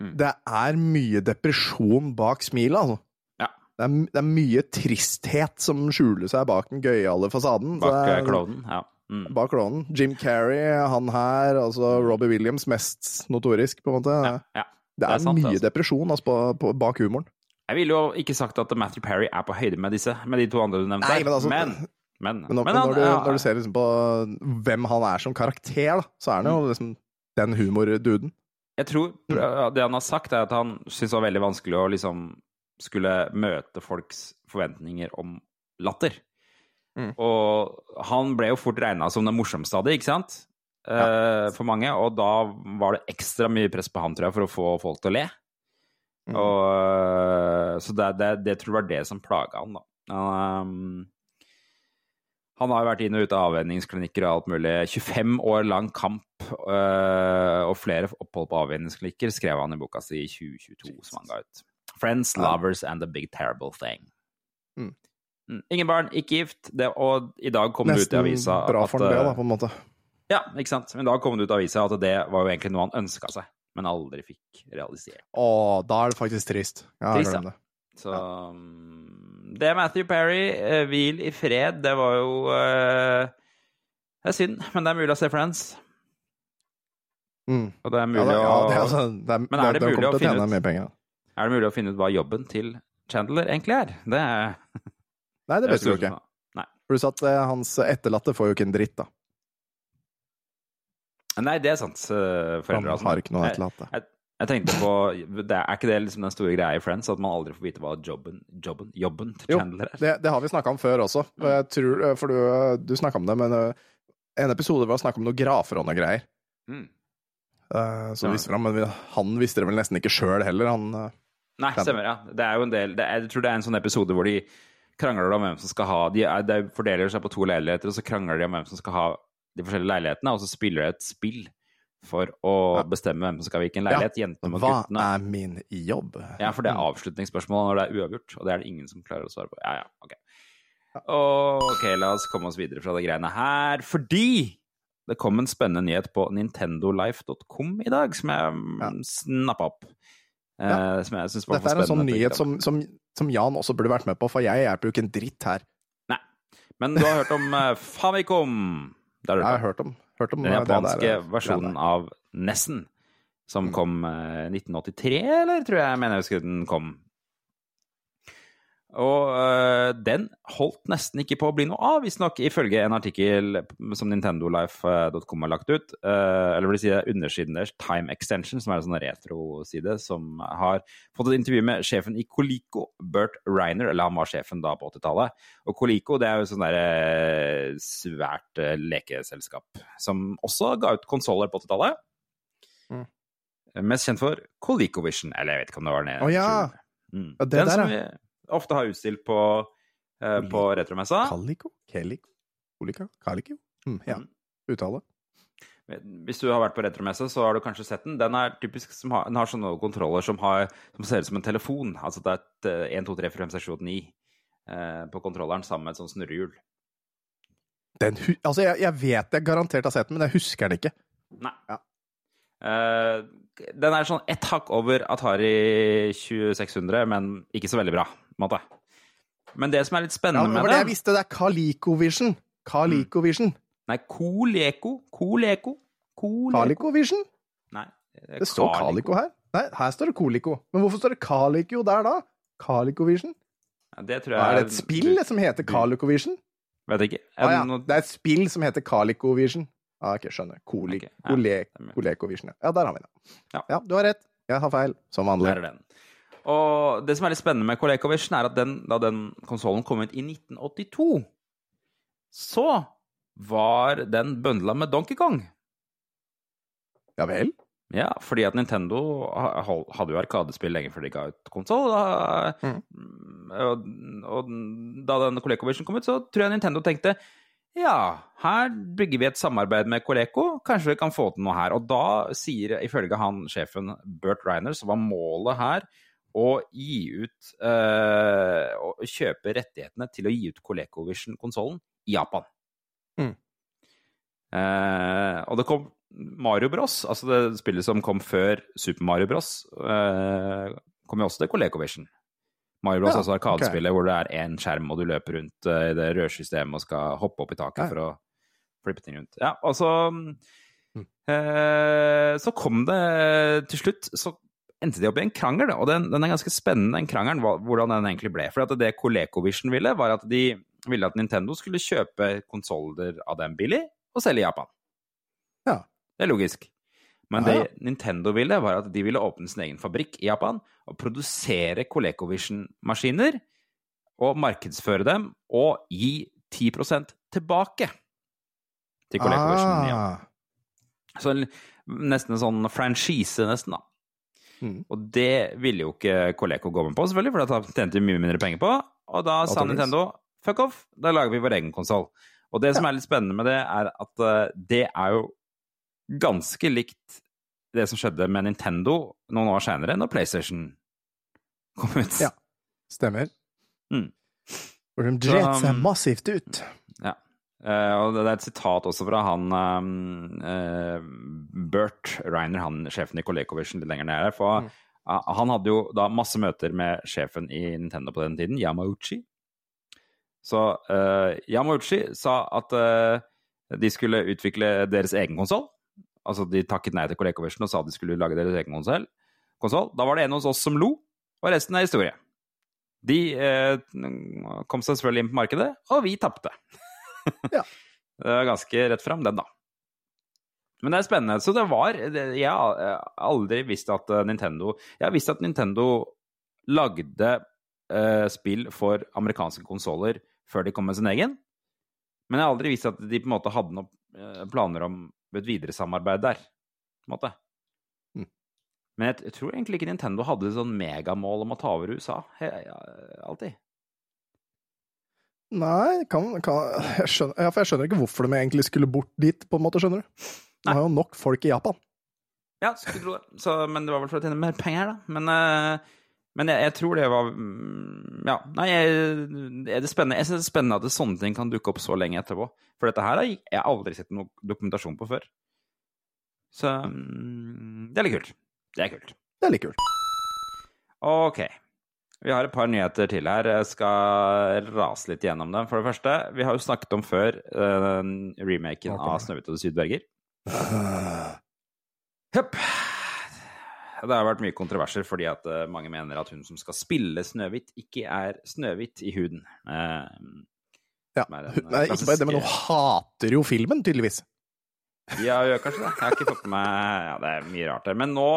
Mm. Det er mye depresjon bak smilet, altså. Det er, det er mye tristhet som skjuler seg bak den gøyale fasaden. Bak eh, er- klovnen. Ja. Mm. Bak klovnen. Jim Carrey, han her, altså Robbie Williams, mest notorisk, på en måte. Ja, ja. det, det er er sant, mye altså. depresjon altså, på, på, bak humoren. Jeg ville jo ikke sagt at Matthew Perry er på høyde med disse, med de to andre du nevnte. Nei, men altså- men, men, Men, men han- når, du, når du ser liksom på hvem han er som karakter, da, så er han Mm. jo liksom den humorduden. Jeg tror det han har sagt, er at han syns det var veldig vanskelig å liksom skulle møte folks forventninger om latter. Mm. Og han ble jo fort regna som den morsomste av det, ikke sant? Ja. for mange. Og da var det ekstra mye press på han, tror jeg, for å få folk til å le. Mm. Og, eh, så det, det, det tror jeg var det som plaga han, da. Um, han har jo vært inn og ut av avvenningsklinikker og alt mulig. 25 år lang kamp uh, og flere opphold på avvenningsklinikker skrev han i boka si i 2022, som han ga ut. Friends. Lovers and the Big Terrible Thing. Mm. Mm. Ingen barn, ikke gift, det, og i dag kom det ut i Nesten bra for han det, da, på en måte. Ja, ikke sant. Men da kom det ut i avisa at det var jo egentlig noe han ønska seg, men aldri fikk realisert. Å, da er det faktisk trist. Ja, Trist, ja. det. Så ja. Det er Matthew Perry. eh, Hvil i fred. Det var jo eh, Det er synd, men det er mulig å se Friends. Mm. Og det er Ja, mulig å ja, det, er altså, det er, Men er det det mulig å finne ut? Er det mulig å finne ut hva jobben til Chandler egentlig er? Det er Nei, det vet vi jo ikke. For Nei. Pluss at eh, hans etterlatte får jo ikke en dritt, da. Nei, det er sant. Foreldre, han Foreldre altså. har ikke noe etterlatte. Jeg, jeg tenkte på det Er ikke det liksom den store greia i Friends? At man aldri får vite hva jobben, jobben, jobben til Chandler er? Det, det har vi snakka om før også. Jeg tror, eh, for du, du snakka om det, men eh, en episode var snakk om noen grafer og noen greier. Mm. Eh, Så Ja. visste han, men han visste det vel nesten ikke sjøl heller. Han, eh, Nei, stemmer, ja. Det er jo en del det er, Jeg tror det er en sånn episode hvor de krangler om hvem som skal ha De, er, de fordeler seg på to leiligheter, og så krangler de om hvem som skal ha de forskjellige leilighetene, og så spiller de et spill for å Ja. bestemme hvem som skal ha hvilken leilighet. Jentene og hva guttene. er min jobb? Ja, for det er avslutningsspørsmål når det er uavgjort, og det er det ingen som klarer å svare på. Ja, ja, ok. Ok, la oss komme oss videre fra de greiene her, fordi det kom en spennende nyhet på nintendolife.com i dag, som jeg Ja. snappa opp. Eh, Ja. Som jeg synes var Dette er en sånn nyhet som, som, som Jan også burde vært med på, for jeg hjelper jo ikke en dritt her. Nei. Men du har hørt om uh, Famicom? Det har du Jeg har hørt om. hørt om, Den eh, der, japanske eh, versjonen av Nessen, som Mm. kom eh, 1983, eller tror jeg mener jeg husker den kom. Og eh, den holdt nesten ikke på å bli noe av, visstnok, ifølge en artikkel som nintendolife.com har lagt ut. eh, eller vil si det er undersiden deres, Time Extension, som er en sånn retroside, som har fått et intervju med sjefen i Coleco, Bert Reiner, eller han var sjefen da på 80-tallet. Og Coleco det er jo sånn der eh, svært lekeselskap, som også ga ut konsoller på 80-tallet. Mm. Mest kjent for ColecoVision, eller jeg vet ikke om det var den. Å ja. Mm. Ja, det Den der, vi ofte har utstilt på, eh, på retromessa. Calico? Calico? Olika? Calico? Mm, ja. Uttale. Hvis du har vært på retromesse, så har du kanskje sett den. Den er typisk som har, den har sånne kontroller som, har, som ser ut som en telefon. Altså det er et eh, 1, 2, 3, 4, 5, 6, 7, 8, 9 eh, på kontrolleren sammen med et sånt snurrehjul. Den, altså, jeg, jeg vet jeg garantert har sett den, men jeg husker den ikke. Nei. Ja. Eh, den er sånn ett hakk over Atari 2600, men ikke så veldig bra, en måte. Men det som er litt Ja, spennende det med det det jeg visste, det er CalicoVision. CalicoVision. Nei, Coleco. Coleco. CalicoVision? Nei, Det, Det står Calico her. Nei, her står det Colico. Men hvorfor står det Calico der da? CalicoVision? Ja, det tror jeg Er det et spill som heter CalicoVision? Vet ikke. Ah, ja. Det er et spill som heter CalicoVision. Ah, ok, skjønner. Coli, okay, ja, stemmer. ColecoVision. ja. Der har vi det. Ja. Ja, du har rett. Jeg har feil, som vanlig. Der er den. Og det som er litt spennende med ColecoVision, er at den, da den konsollen kom ut i 1982, så var den bøndla med Donkey Kong. Ja vel? Ja, fordi at Nintendo hadde jo Arkadespill lenge før de ga ut konsoll. Mm. og, og da den ColecoVision kom ut, så tror jeg Nintendo tenkte ja, her bygger vi et samarbeid med Coleco, kanskje vi kan få til noe her. Og da sier, ifølge han sjefen Bert Reiner, så var målet her å gi ut øh, Å kjøpe rettighetene til å gi ut ColecoVision-konsollen i Japan. Mm. Uh, og det kom Mario Bros, altså det spillet som kom før Super Mario Bros, uh, kom jo også til ColecoVision. Mario Bros, Ja, altså arkadespillet hvor det er én skjerm, og du løper rundt eh, i det rørsystemet og skal hoppe opp i taket Ja. for å flippe ting rundt. Ja, og så Mm. eh, Så kom det til slutt Så endte de opp i en krangel, og den, den er ganske spennende, den krangelen, hvordan den egentlig ble. For det ColecoVision ville, var at de ville at Nintendo skulle kjøpe konsoller av dem billig og selge i Japan. Ja. Det er logisk. Men det ja. Nintendo ville, var at de ville åpne sin egen fabrikk i Japan og produsere ColecoVision-maskiner og markedsføre dem og gi 10% tilbake til ColecoVision. Ja. Ah. Så nesten en sånn franchise, nesten, da. Mm. Og det ville jo ikke Coleco gå med på, selvfølgelig, for da tjente de mye mindre penger på. Og da sa Nintendo fuck off, da lager vi vår egen konsoll. Og det som er litt spennende med det, er at eh, det er jo ganske likt det som skjedde med Nintendo noen år senere, når PlayStation kom ut. Ja. Stemmer. Mm. Hvor de dret seg um, massivt ut. Ja. Uh, og det er et sitat også fra han um, uh, Bert Reiner, han sjefen i ColecoVision litt lenger nede. For Mm. uh, han hadde jo da masse møter med sjefen i Nintendo på den tiden, Yamauchi. Så eh, Yamauchi sa at de skulle utvikle deres egen konsoll. Altså de takket nei til ColecoVision og sa de skulle lage deres egen konsoll. Da var det en hos oss som lo, og resten er historie. De eh, kom seg selvfølgelig inn på markedet, og vi tapte. Ja. Det var ganske rett fram, den, da. Men det er spennende. Så det var Jeg har aldri visst at eh, Nintendo Jeg har visst at Nintendo lagde eh, spill for amerikanske konsoller før de kom med sin egen. Men jeg har aldri visst at de på en måte hadde noen eh, planer om et videre samarbeid der. På en måte. Mm. Men jeg, jeg tror egentlig ikke Nintendo hadde sånn megamål om å ta over USA. He, he, alltid. Nei, kan, kan jeg, skjønner, ja, jeg skjønner ikke hvorfor de egentlig skulle bort dit, på en måte, skjønner du. De har jo nok folk i Japan. Ja, skulle tro det. Så, men det var vel for å tjene mer penger, da. Men, eh, men jeg, jeg tror det var mm, Ja. Nei, jeg, er det spennende. jeg synes det er spennende at det, sånne ting kan dukke opp så lenge etterpå. For dette her har jeg aldri sett noe dokumentasjon på før. Så mm, det er litt kult. Det er kult. Det er litt kult. Ok. Vi har et par nyheter til her. Jeg skal rase litt gjennom dem. For det første, vi har jo snakket om før uh, remaken av det. 'Snøhvit og de syv dverger'. Det har vært mye kontroverser fordi at eh, mange mener at hun som skal spille Snøhvit, ikke er Snøhvit i huden. Eh, Ja. en, Nei, ikke bare det, men hun hater jo filmen, tydeligvis. Ja, gjør kanskje det. Jeg har ikke fått med meg Ja, det er mye rart der. Men nå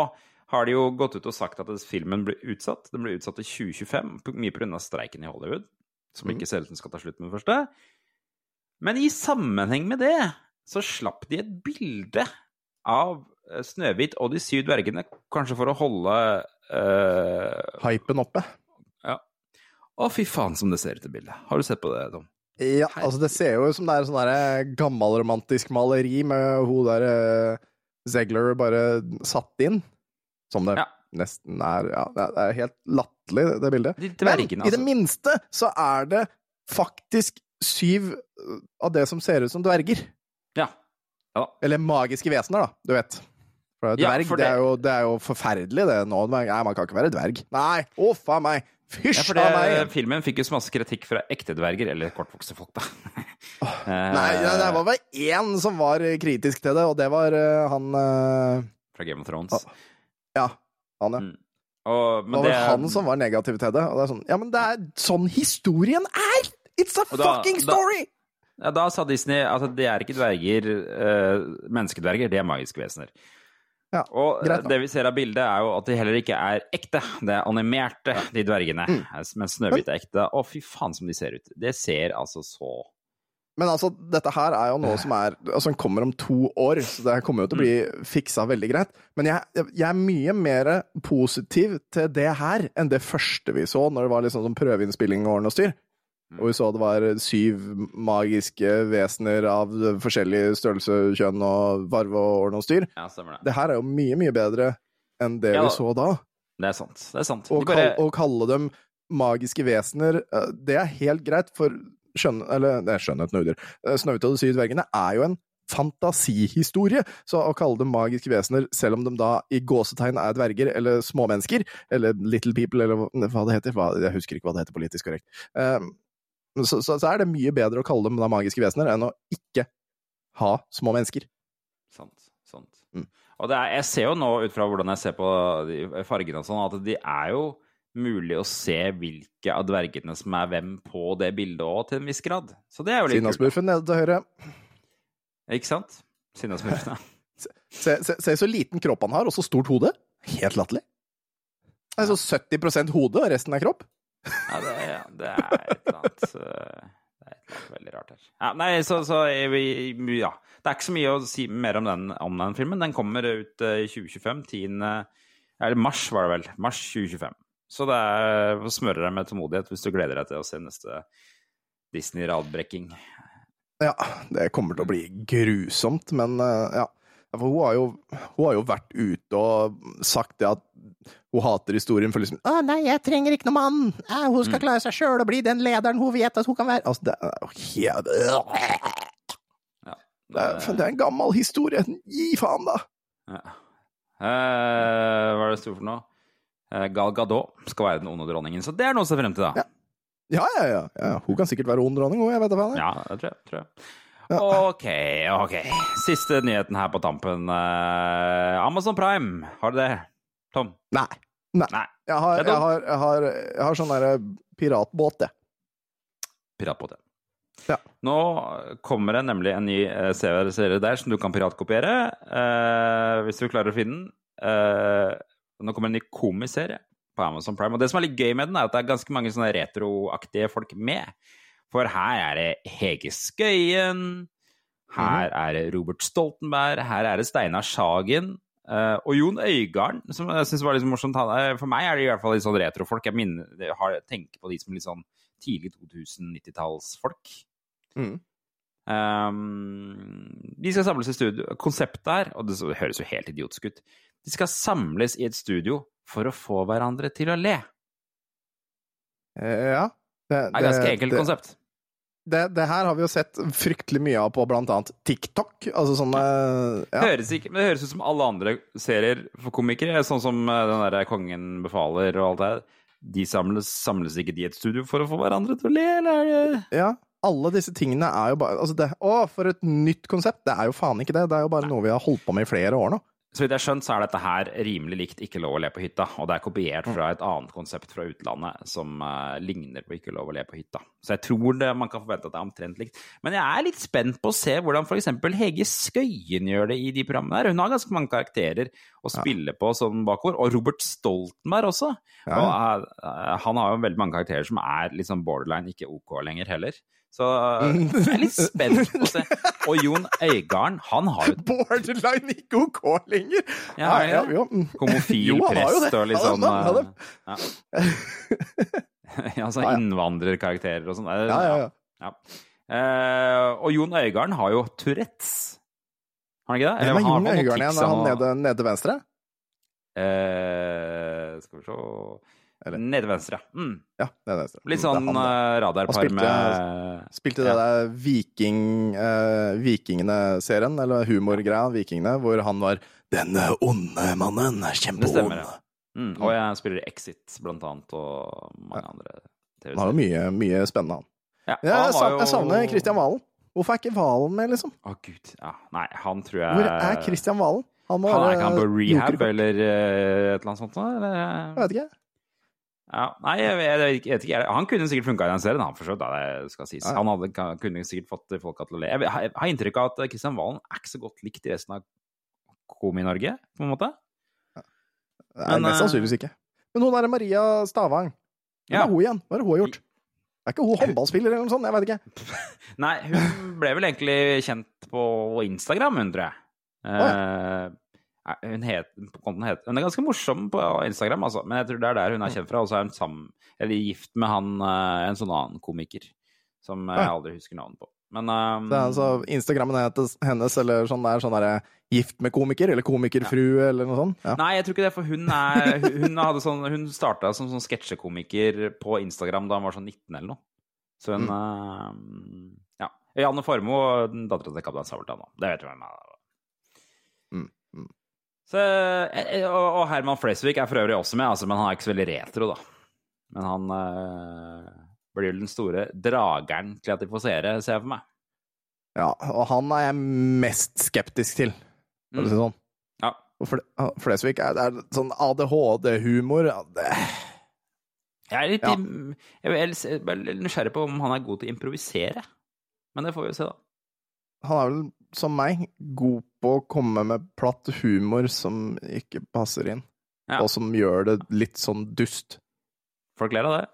har de jo gått ut og sagt at filmen blir utsatt. Den blir utsatt til 2025, p- mye pga. streiken i Hollywood, som ikke ser ut som skal ta slutt med det første. Men i sammenheng med det så slapp de et bilde av Snøhvit og de syv dvergene, kanskje for å holde uh... Hypen oppe. Ja. Å, fy faen som det ser ut i bildet. Har du sett på det, Tom? Ja, altså det ser jo ut som det er sånn der gammelromantisk maleri med hun der uh, Zegler bare satt inn. Som det Ja. nesten er Ja, det er- helt latterlig, det bildet. De Men altså. i det altså. minste så er det faktisk syv eh, av det som ser ut som dverger. Ja. ja. Eller magiske vesener, da, du vet. For Ja, dverg, for det... det- er jo, det er jo forferdelig, det nå. Nei, man kan ikke være dverg. Nei, å faen meg! Fysj ja, meg! filmen fikk jo så masse kritikk fra ekte dverger, eller kortvokste folk, da. Eh, Nei, det, det var vel én som var kritisk til det, og det var uh, han uh... Fra Game of Thrones. Ja, han, ja. Mm. Og, Det var det, han som var negativ til det. Og det er sånn Ja, men det er sånn historien er! It's a da- fucking da- story! ja, da sa Disney at det er ikke dverger, uh, menneskedverger, det er magiske vesener. Ja, og eh, greit det vi ser av bildet, er jo at de heller ikke er ekte. Det er animerte, de dvergene. Mm. Mens Snøhvit er ekte. Å, fy faen som de ser ut. Det ser altså så Men altså, dette her er jo noe som er Altså, kommer om to år, så det kommer jo til å bli fiksa veldig greit. Men jeg, jeg er mye mer positiv til det her enn det første vi så, når det var liksom sånn prøveinnspilling og ordne og styr. Og vi så det var syv magiske vesener av forskjellig størrelse, kjønn og farve og ordne og styr. Ja, stemmer det. Det her er jo mye, mye bedre enn det Ja, vi så da. Det er sant. Det er sant. Å De bare, kall, å kalle dem magiske vesener, eh, det er helt greit, for skjønn... Eller, det er skjønnheten og udyr. Eh, Snøhvit og de syv dvergene er jo en fantasihistorie. Så å kalle dem magiske vesener, selv om de da i gåsetegn er dverger eller småmennesker, eller little people, eller hva- hva det heter, hva, jeg husker ikke hva det heter politisk korrekt, eh, så, så, så er det mye bedre å kalle dem da magiske vesener enn å ikke ha små mennesker. Sant. sant. Mm. Og det er, jeg ser jo nå, ut fra hvordan jeg ser på de fargene og sånn, at de er jo mulig å se hvilke av dvergene som er hvem på det bildet òg, til en viss grad. Så det er jo litt kult. Sinnasmurfen nede til høyre. Ikke sant? Sinnasmurfene. Se, se, se så liten kropp han har, og så stort hode. Helt latterlig. Altså 70% hode og resten er kropp. Ja, det, ja, det er et eller annet Det er veldig rart her. Ja, nei, så, så ja. Det er ikke så mye å si mer om den, om den filmen. Den kommer ut eh, i 2025. 10. Eller mars, var det vel. Mars 2025. Så det er å smøre deg med tålmodighet hvis du gleder deg til å se neste Disney-radbrekking. Ja, det kommer til å bli grusomt, men eh, ja. For hun har, jo, hun har jo vært ute og sagt det at hun hater historien for liksom Å nei, jeg trenger ikke noen mann! Eh, hun skal klare seg sjøl og bli den lederen hun vet at hun kan være. Altså, det er Ja. det er, det er en gammel historie. Gi faen, da! Ja. Eh, hva er det stort for noe? Eh, Gal Gadot skal være den onde dronningen. Så det er noe å se frem til, da. Ja. Ja, ja, ja, ja. Hun kan sikkert være ond dronning, hun. Jeg vet da faen. Ja, det tror jeg. Tror jeg. Ok, ok. Siste nyheten her på tampen. Eh, Amazon Prime, har du det? Tom? Nei. Nei. Nei. Jeg har, jeg har, jeg har, jeg har sånn derre piratbåt, jeg. Piratbåt, ja. Ja. Nå kommer det nemlig en ny eh, serie der som du kan piratkopiere, eh, hvis du klarer å finne den. Eh, nå kommer en ny komiserie på Amazon Prime. Og det som er litt gøy med den, er at det er ganske mange sånne retroaktige folk med. For her er det Hege Skøyen, her er det Robert Stoltenberg, her er det Steinar Sagen. eh, og Jon Øigarden, som jeg synes var litt morsomt. Er- For meg er det i hvert fall litt sånn retrofolk. Jeg, minner, har, tenker på de som litt sånn tidlig 2090-tallsfolk. Mm. Um, de skal samles i studio. Konseptet her, og det, det høres jo helt idiotisk ut De skal samles i et studio for å få hverandre til å le. Eh, Ja. Det, Det er et ganske enkelt konsept. Det, det her har vi jo sett fryktelig mye av på blant annet TikTok. Altså sånne ja. Høres ikke, men det høres ut som alle andre serier for komikere. Sånn som eh, den derre Kongen befaler og alt det der. De samles, samles ikke de i et studio for å få hverandre til å le, eller er ja. Alle disse tingene er jo bare altså det, Å, for et nytt konsept! Det er jo faen ikke det. Det er jo bare noe vi har holdt på med i flere år nå. Så vidt jeg har skjønt, så er dette her rimelig likt Ikke lov å le på hytta. Og det er kopiert fra et annet konsept fra utlandet som uh, ligner på Ikke lov å le på hytta. Så jeg tror det, man kan forvente at det er omtrent likt. Men jeg er litt spent på å se hvordan f.eks. Hege Skøyen gjør det i de programmene her. Hun har ganske mange karakterer å spille på sånn bakover. Og Robert Stoltenberg også. Ja. Og, uh, han har jo veldig mange karakterer som er sånn borderline, ikke OK lenger heller. Så eh, jeg er litt spent på å se. Og Jon Øigarden, han har jo Borderline ikke OK lenger! Ja, ja, ja. homofil prest og litt sånn Ja, ja sånn innvandrerkarakterer og sånn. Ja, ja, ja. ja. Eh, og Jon Øigarden har jo Tourettes. Har han ikke det? Hvem er han Jon Øigarden igjen? Er han nede, nede til venstre? Eh, skal vi se Eller- Nede venstre. Mm. Ja, nede venstre. Litt sånn det eh, radarpar spilte- med Spilte det Ja. der Viking, uh, Vikingene-serien, eller humorgreia Vikingene, hvor han var denne onde mannen, Det stemmer, kjempeond. ja. Mm. Og jeg spiller Exit, blant annet, og mange andre TV-serier. Han har jo mye, mye spennende, han. Ja, Jeg, han var sa- jo- jeg savner Kristian Valen. Hvorfor er ikke Valen med, liksom? Å, gud. Ja. Nei, han tror jeg Hvor er Kristian Valen? Han må Han er ikke han på rehab eller eh, et eller annet sånt? Eller? Jeg vet ikke. Ja, nei, jeg jeg jeg vet ikke. Han kunne sikkert funka i den serien, han, for så vidt. Ja, ja. Han hadde, kunne sikkert fått folka til å le. Jeg har har inntrykk av at Kristian Valen er ikke så godt likt i resten av Komi-Norge, på en måte. Nei, Men, mest eh, sannsynligvis ikke. Men hun derre Maria Stavang, hvem Ja. er hun igjen? Hva har hun gjort? Er ikke hun håndballspiller eller noe sånt? Jeg veit ikke. Nei, hun ble vel egentlig kjent på Instagram, hun, tror jeg. Eh, hun, het, på hun er ganske morsom på Instagram, altså. Men jeg tror det er der hun er kjent fra. Og så er hun sammen, eller gift med han, eh, en sånn annen komiker som jeg aldri husker navnet på. Men um, Det er altså Instagrammen hennes, hennes eller sånn der, sånn derre gift med komiker, eller komikerfrue, eller noe sånt. Ja. Nei, jeg tror ikke det, for hun er Hun, hadde sånn Hun starta som sånn sketsjekomiker på Instagram da hun var sånn 19 eller noe. Så hun Mm. uh, Ja. Janne Formoe, dattera til kaptein Sabeltann. Det vet du hvem er. Mm, mm. Så, eh, og, og Herman Flesvig er for øvrig også med, altså, men han er ikke så veldig retro, da. Men han øh, blir vel den store drageren til at de får seere, ser jeg for meg. Ja, og han er jeg mest skeptisk til, for å si det sånn. Ja. Og Fle Flesvig er, er sånn ADHD-humor ja, det- Jeg er litt Ja. jeg er nysgjerrig på om han er god til å improvisere. Men det får vi jo se, da. Han er vel, som meg, god på å komme med platt humor som ikke passer inn, Ja. og som gjør det litt sånn dust. Folk ler av det.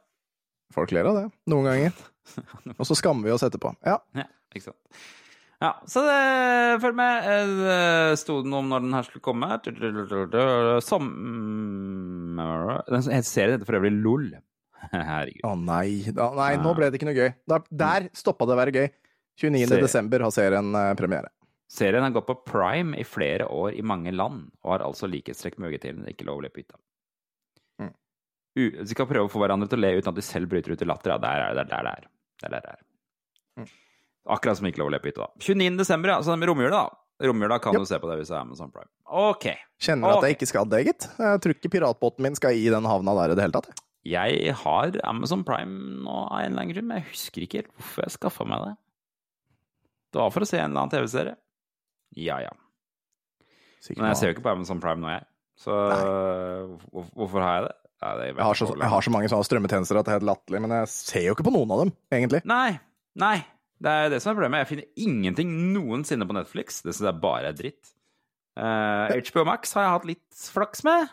Folk ler av det, noen ganger. Og så skammer vi oss etterpå. Ja. Ja, ikke sant. Ja, så det, følg med. Eh, Sto det noe om når den her skulle komme? Sommer Den serien heter for øvrig LOL. Herregud. Å nei, da, nei, nå ble det ikke noe gøy. Der, der stoppa det å være gøy. 29. Se- desember har serien eh, premiere. Serien har gått på prime i flere år i mange land, og har altså likhetstrekk med VGTV. Ikke lov å på hytta. Mm. De skal prøve å få hverandre til å le uten at de selv bryter ut i latter. Ja, der er det. Er der det er. Det der, der er. Mm. Akkurat som ikke lov å le på hytta, da. 29. desember, ja. Så romjula, da. Romjula kan yep. du se på det hvis det er Amazon Prime. Ok. Kjenner at jeg ikke skal det, gitt. Jeg tror ikke piratbåten min skal i den havna der i det hele tatt. Jeg har Amazon Prime nå av en eller annen grunn, men jeg husker ikke helt hvorfor jeg skaffa meg det. Det var for å se en eller annen TV-serie. Ja, ja. Sikkert Men jeg ser jo ikke på Amazon Prime nå, jeg. Så Nei. hvorfor har jeg det? Nei, det Jeg har, så, jeg har så mange sånne strømmetjenester at det er helt latterlig, men jeg ser jo ikke på noen av dem, egentlig. Nei, nei. Det er det som er problemet. Jeg finner ingenting noensinne på Netflix. Det syns jeg bare er dritt. Uh, HBO Max har jeg hatt litt flaks med.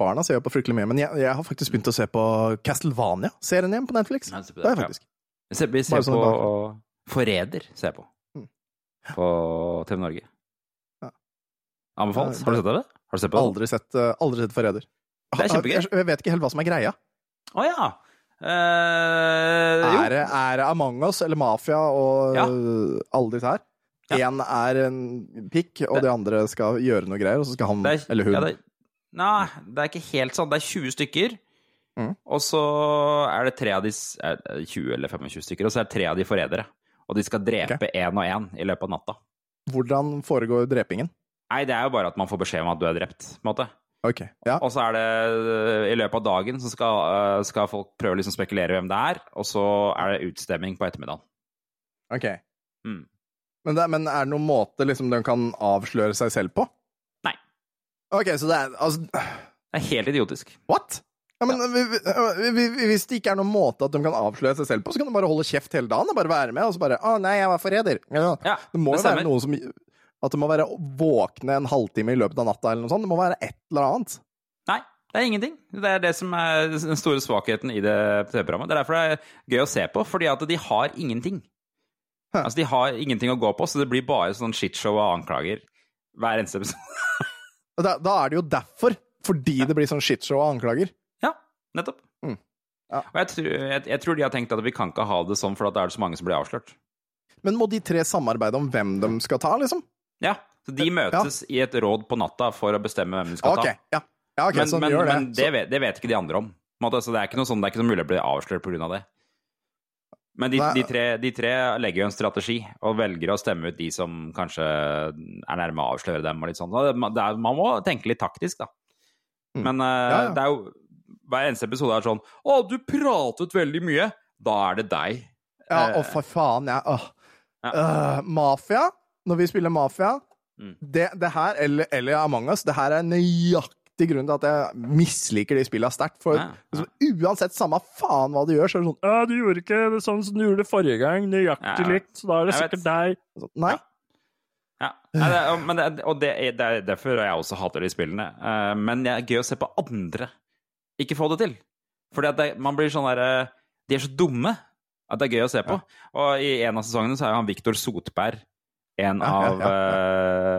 Barna ser jo på fryktelig mye, men jeg, jeg har faktisk begynt å se på Castlevania-serien igjen på Netflix. Nei, på Det er det, jeg ja. faktisk. Jeg ser, vi ser sånn på Forræder, ser jeg på. Mm. På TV Norge. Anbefales. Har du sett det? Har du sett på det? Aldri sett, uh, aldri sett Forræder. Det er kjempegøy. Jeg, vet ikke helt hva som er greia. Å ja! Eh. Er er det Among us eller Mafia og Ja. uh, alle disse her? Ja. Er en pikk, og Det- de andre skal gjøre noe greier, og så skal han er, eller hun ja, det, nei, det er ikke helt sånn. Det er 20 stykker. Mm. Og så er det tre av de s- er det 20 eller 25 stykker, og så er det tre av de forrædere. Og de skal drepe én og én i løpet av natta. Hvordan foregår drepingen? Nei, det er jo bare at man får beskjed om at du er drept, på en måte. Okay, ja. Og så er det i løpet av dagen så skal, eh, skal folk prøve å liksom spekulere hvem det er, og så er det utstemming på ettermiddagen. ok. Mm. Men, det, men er det noen måte liksom de kan avsløre seg selv på? Nei. Ok, så det er altså Det er helt idiotisk. What? Ja, men vi- vi- vi- Hvis det ikke er noen måte at de kan avsløre seg selv på, så kan de bare holde kjeft hele dagen og bare være med, og så bare 'Å, nei, jeg var forræder'. Ja. Ja, Det må jo være noe som At de må være våkne en halvtime i løpet av natta, eller noe sånt. Det må være et eller annet. Nei, det er ingenting. Det er det som er den store svakheten i det TV-programmet. Det er derfor det er gøy å se på, fordi at de har ingenting. Hæ. Altså, de har ingenting å gå på, så det blir bare sånn shitshow og anklager hver eneste episode. Da, da er det jo derfor. Fordi det blir sånn shitshow og anklager. Ja, nettopp. Mm. Ja. Og jeg tror, jeg, jeg tror de har tenkt at vi kan ikke ha det sånn, for at da er det så mange som blir avslørt. Men må de tre samarbeide om hvem de skal ta, liksom? Ja, så de møtes i et råd på natta for å bestemme hvem de skal okay. ta. ja. ja okay, men sånn, men, det. men det, vet, det vet ikke de andre om. Så det er ikke noe sånn, det er ikke noe mulig å bli avslørt pga. det. Men de, de, tre, de tre legger jo en strategi, og velger å stemme ut de som kanskje er nærme å avsløre dem. og litt sånn. Så det, det man må tenke litt taktisk, da. Mm. Men mm. Ja, ja. det er jo hver eneste episode er sånn 'Å, du pratet veldig mye.' Da er det deg. Ja, Eh, å for faen, jeg. Ja. uh, Mafia, når vi spiller Mafia Mm. det, det her, eller, eller Among us, det her er nøyaktig grunn til at jeg misliker de spillene sterkt. For Ja, liksom, uansett, samme faen hva du gjør, så er det sånn Ja, du gjorde ikke det sånn som du gjorde forrige gang, nøyaktig likt, så da er det sikkert deg. Så, Nei. Ja. Nei, det, og- men det, og det, er- det er derfor jeg også hater de spillene. Eh, men det er gøy å se på andre ikke få det til. Fordi at det, man blir sånn derre De er så dumme at det er gøy å se på. Og i en av sesongene så er han Viktor Sotberg en Ja, ja, av ja,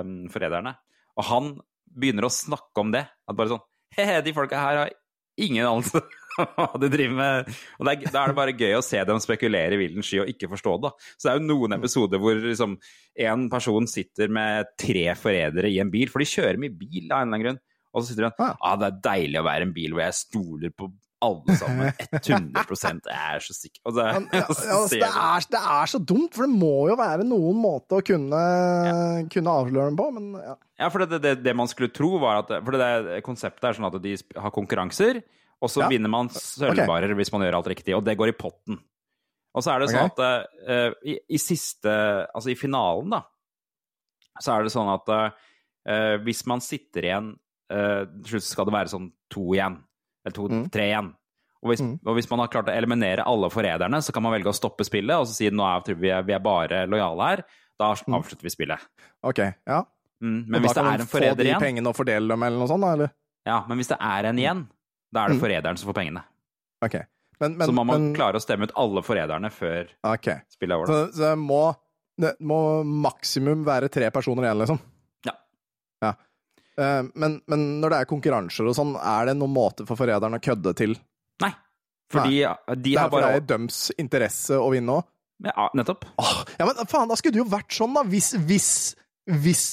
uh, forræderne. Og han begynner å snakke om det. At bare sånn He-he, de folka her har ingen anelse hva de driver med. Og det er, da er det bare gøy å se dem spekulere i villen sky og ikke forstå det. da. Så det er jo noen episoder hvor liksom en person sitter med tre forrædere i en bil, for de kjører mye bil av en eller annen grunn. Og så sitter du Ah. ah, det er deilig å være en bil hvor jeg stoler på alle sammen. 100 Jeg er så sikker. Og det, Men, ja, så altså, det, er, det er så dumt, for det må jo være noen måte å kunne, kunne avsløre dem på, men ja. Ja, for det, det, det man skulle tro var at For det konseptet er sånn at de har konkurranser, og så Ja. vinner man sølvbarer hvis man gjør alt riktig, og det går i potten. Og så er det sånn okay. at uh, i, i siste Altså i finalen, da, så er det sånn at uh, hvis man sitter igjen Til slutt skal det være sånn to igjen. Eller to, Mm. tre igjen. Og hvis, Mm. og hvis man har klart å eliminere alle forræderne, så kan man velge å stoppe spillet og så si nå er vi, vi er bare lojale her. Da Mm. avslutter vi spillet. Ok, ja. Mm, Og men hvis da det kan er man en få de pengene og fordele dem, eller noe sånt, da, eller? Ja, men hvis det er en igjen, da er det Mm. forræderen som får pengene. Ok. Men, men, så man må men, klare å stemme ut alle forræderne før okay. spillet er over. Så, så det må, det må maksimum være tre personer igjen, liksom? Eh, men, men når det er konkurranser og sånn, er det noen måte for forræderen å kødde til? Nei, fordi de Det har for det er i døms interesse å vinne òg? Ja, nettopp. Ja, men faen, da skulle det jo vært sånn, da! Hvis, hvis, hvis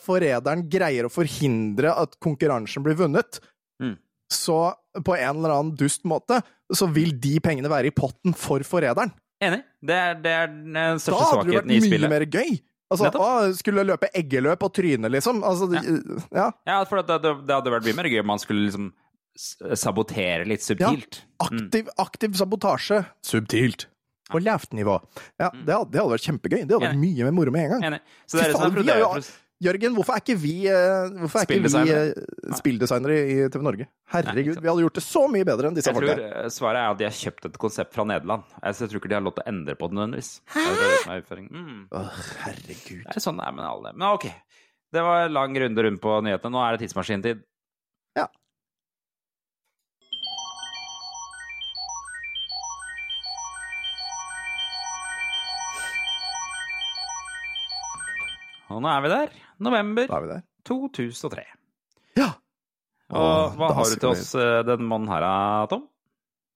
forræderen greier å forhindre at konkurransen blir vunnet, Mm. så på en eller annen dust måte, så vil de pengene være i potten for forræderen. Enig. Det er, det er den Da hadde det vært mye mer gøy! Altså, å, skulle løpe eggeløp og tryne, liksom. Altså, ja. Ja, for det, det, det hadde vært mye mer gøy om man skulle liksom sabotere litt subtilt. Ja, Aktiv, aktiv sabotasje. Subtilt. På lavt nivå. Ja, det hadde, det hadde vært kjempegøy. Det hadde vært mye mer moro med en gang. Enig. Så det er Fy det som er faen, vi har jo- problemet. Jørgen, hvorfor er ikke vi, eh, hvorfor er ikke vi Spilldesignere? eh, i TV Norge? Herregud, vi hadde gjort det så mye bedre enn disse Jeg tror folka. eh, svaret er at de har kjøpt et konsept fra Nederland. Jeg, jeg tror ikke de har lov til å endre på det nødvendigvis. Det er det som er. Mm. oh, herregud. Det er sånn det er med alle. Men ok. Det var en lang runde rundt på nyhetene. Nå er det tidsmaskintid. Ja. Og nå er vi der. November Da er vi der. 2003. Ja! Og og hva har du til oss eh, den mannen her, Tom?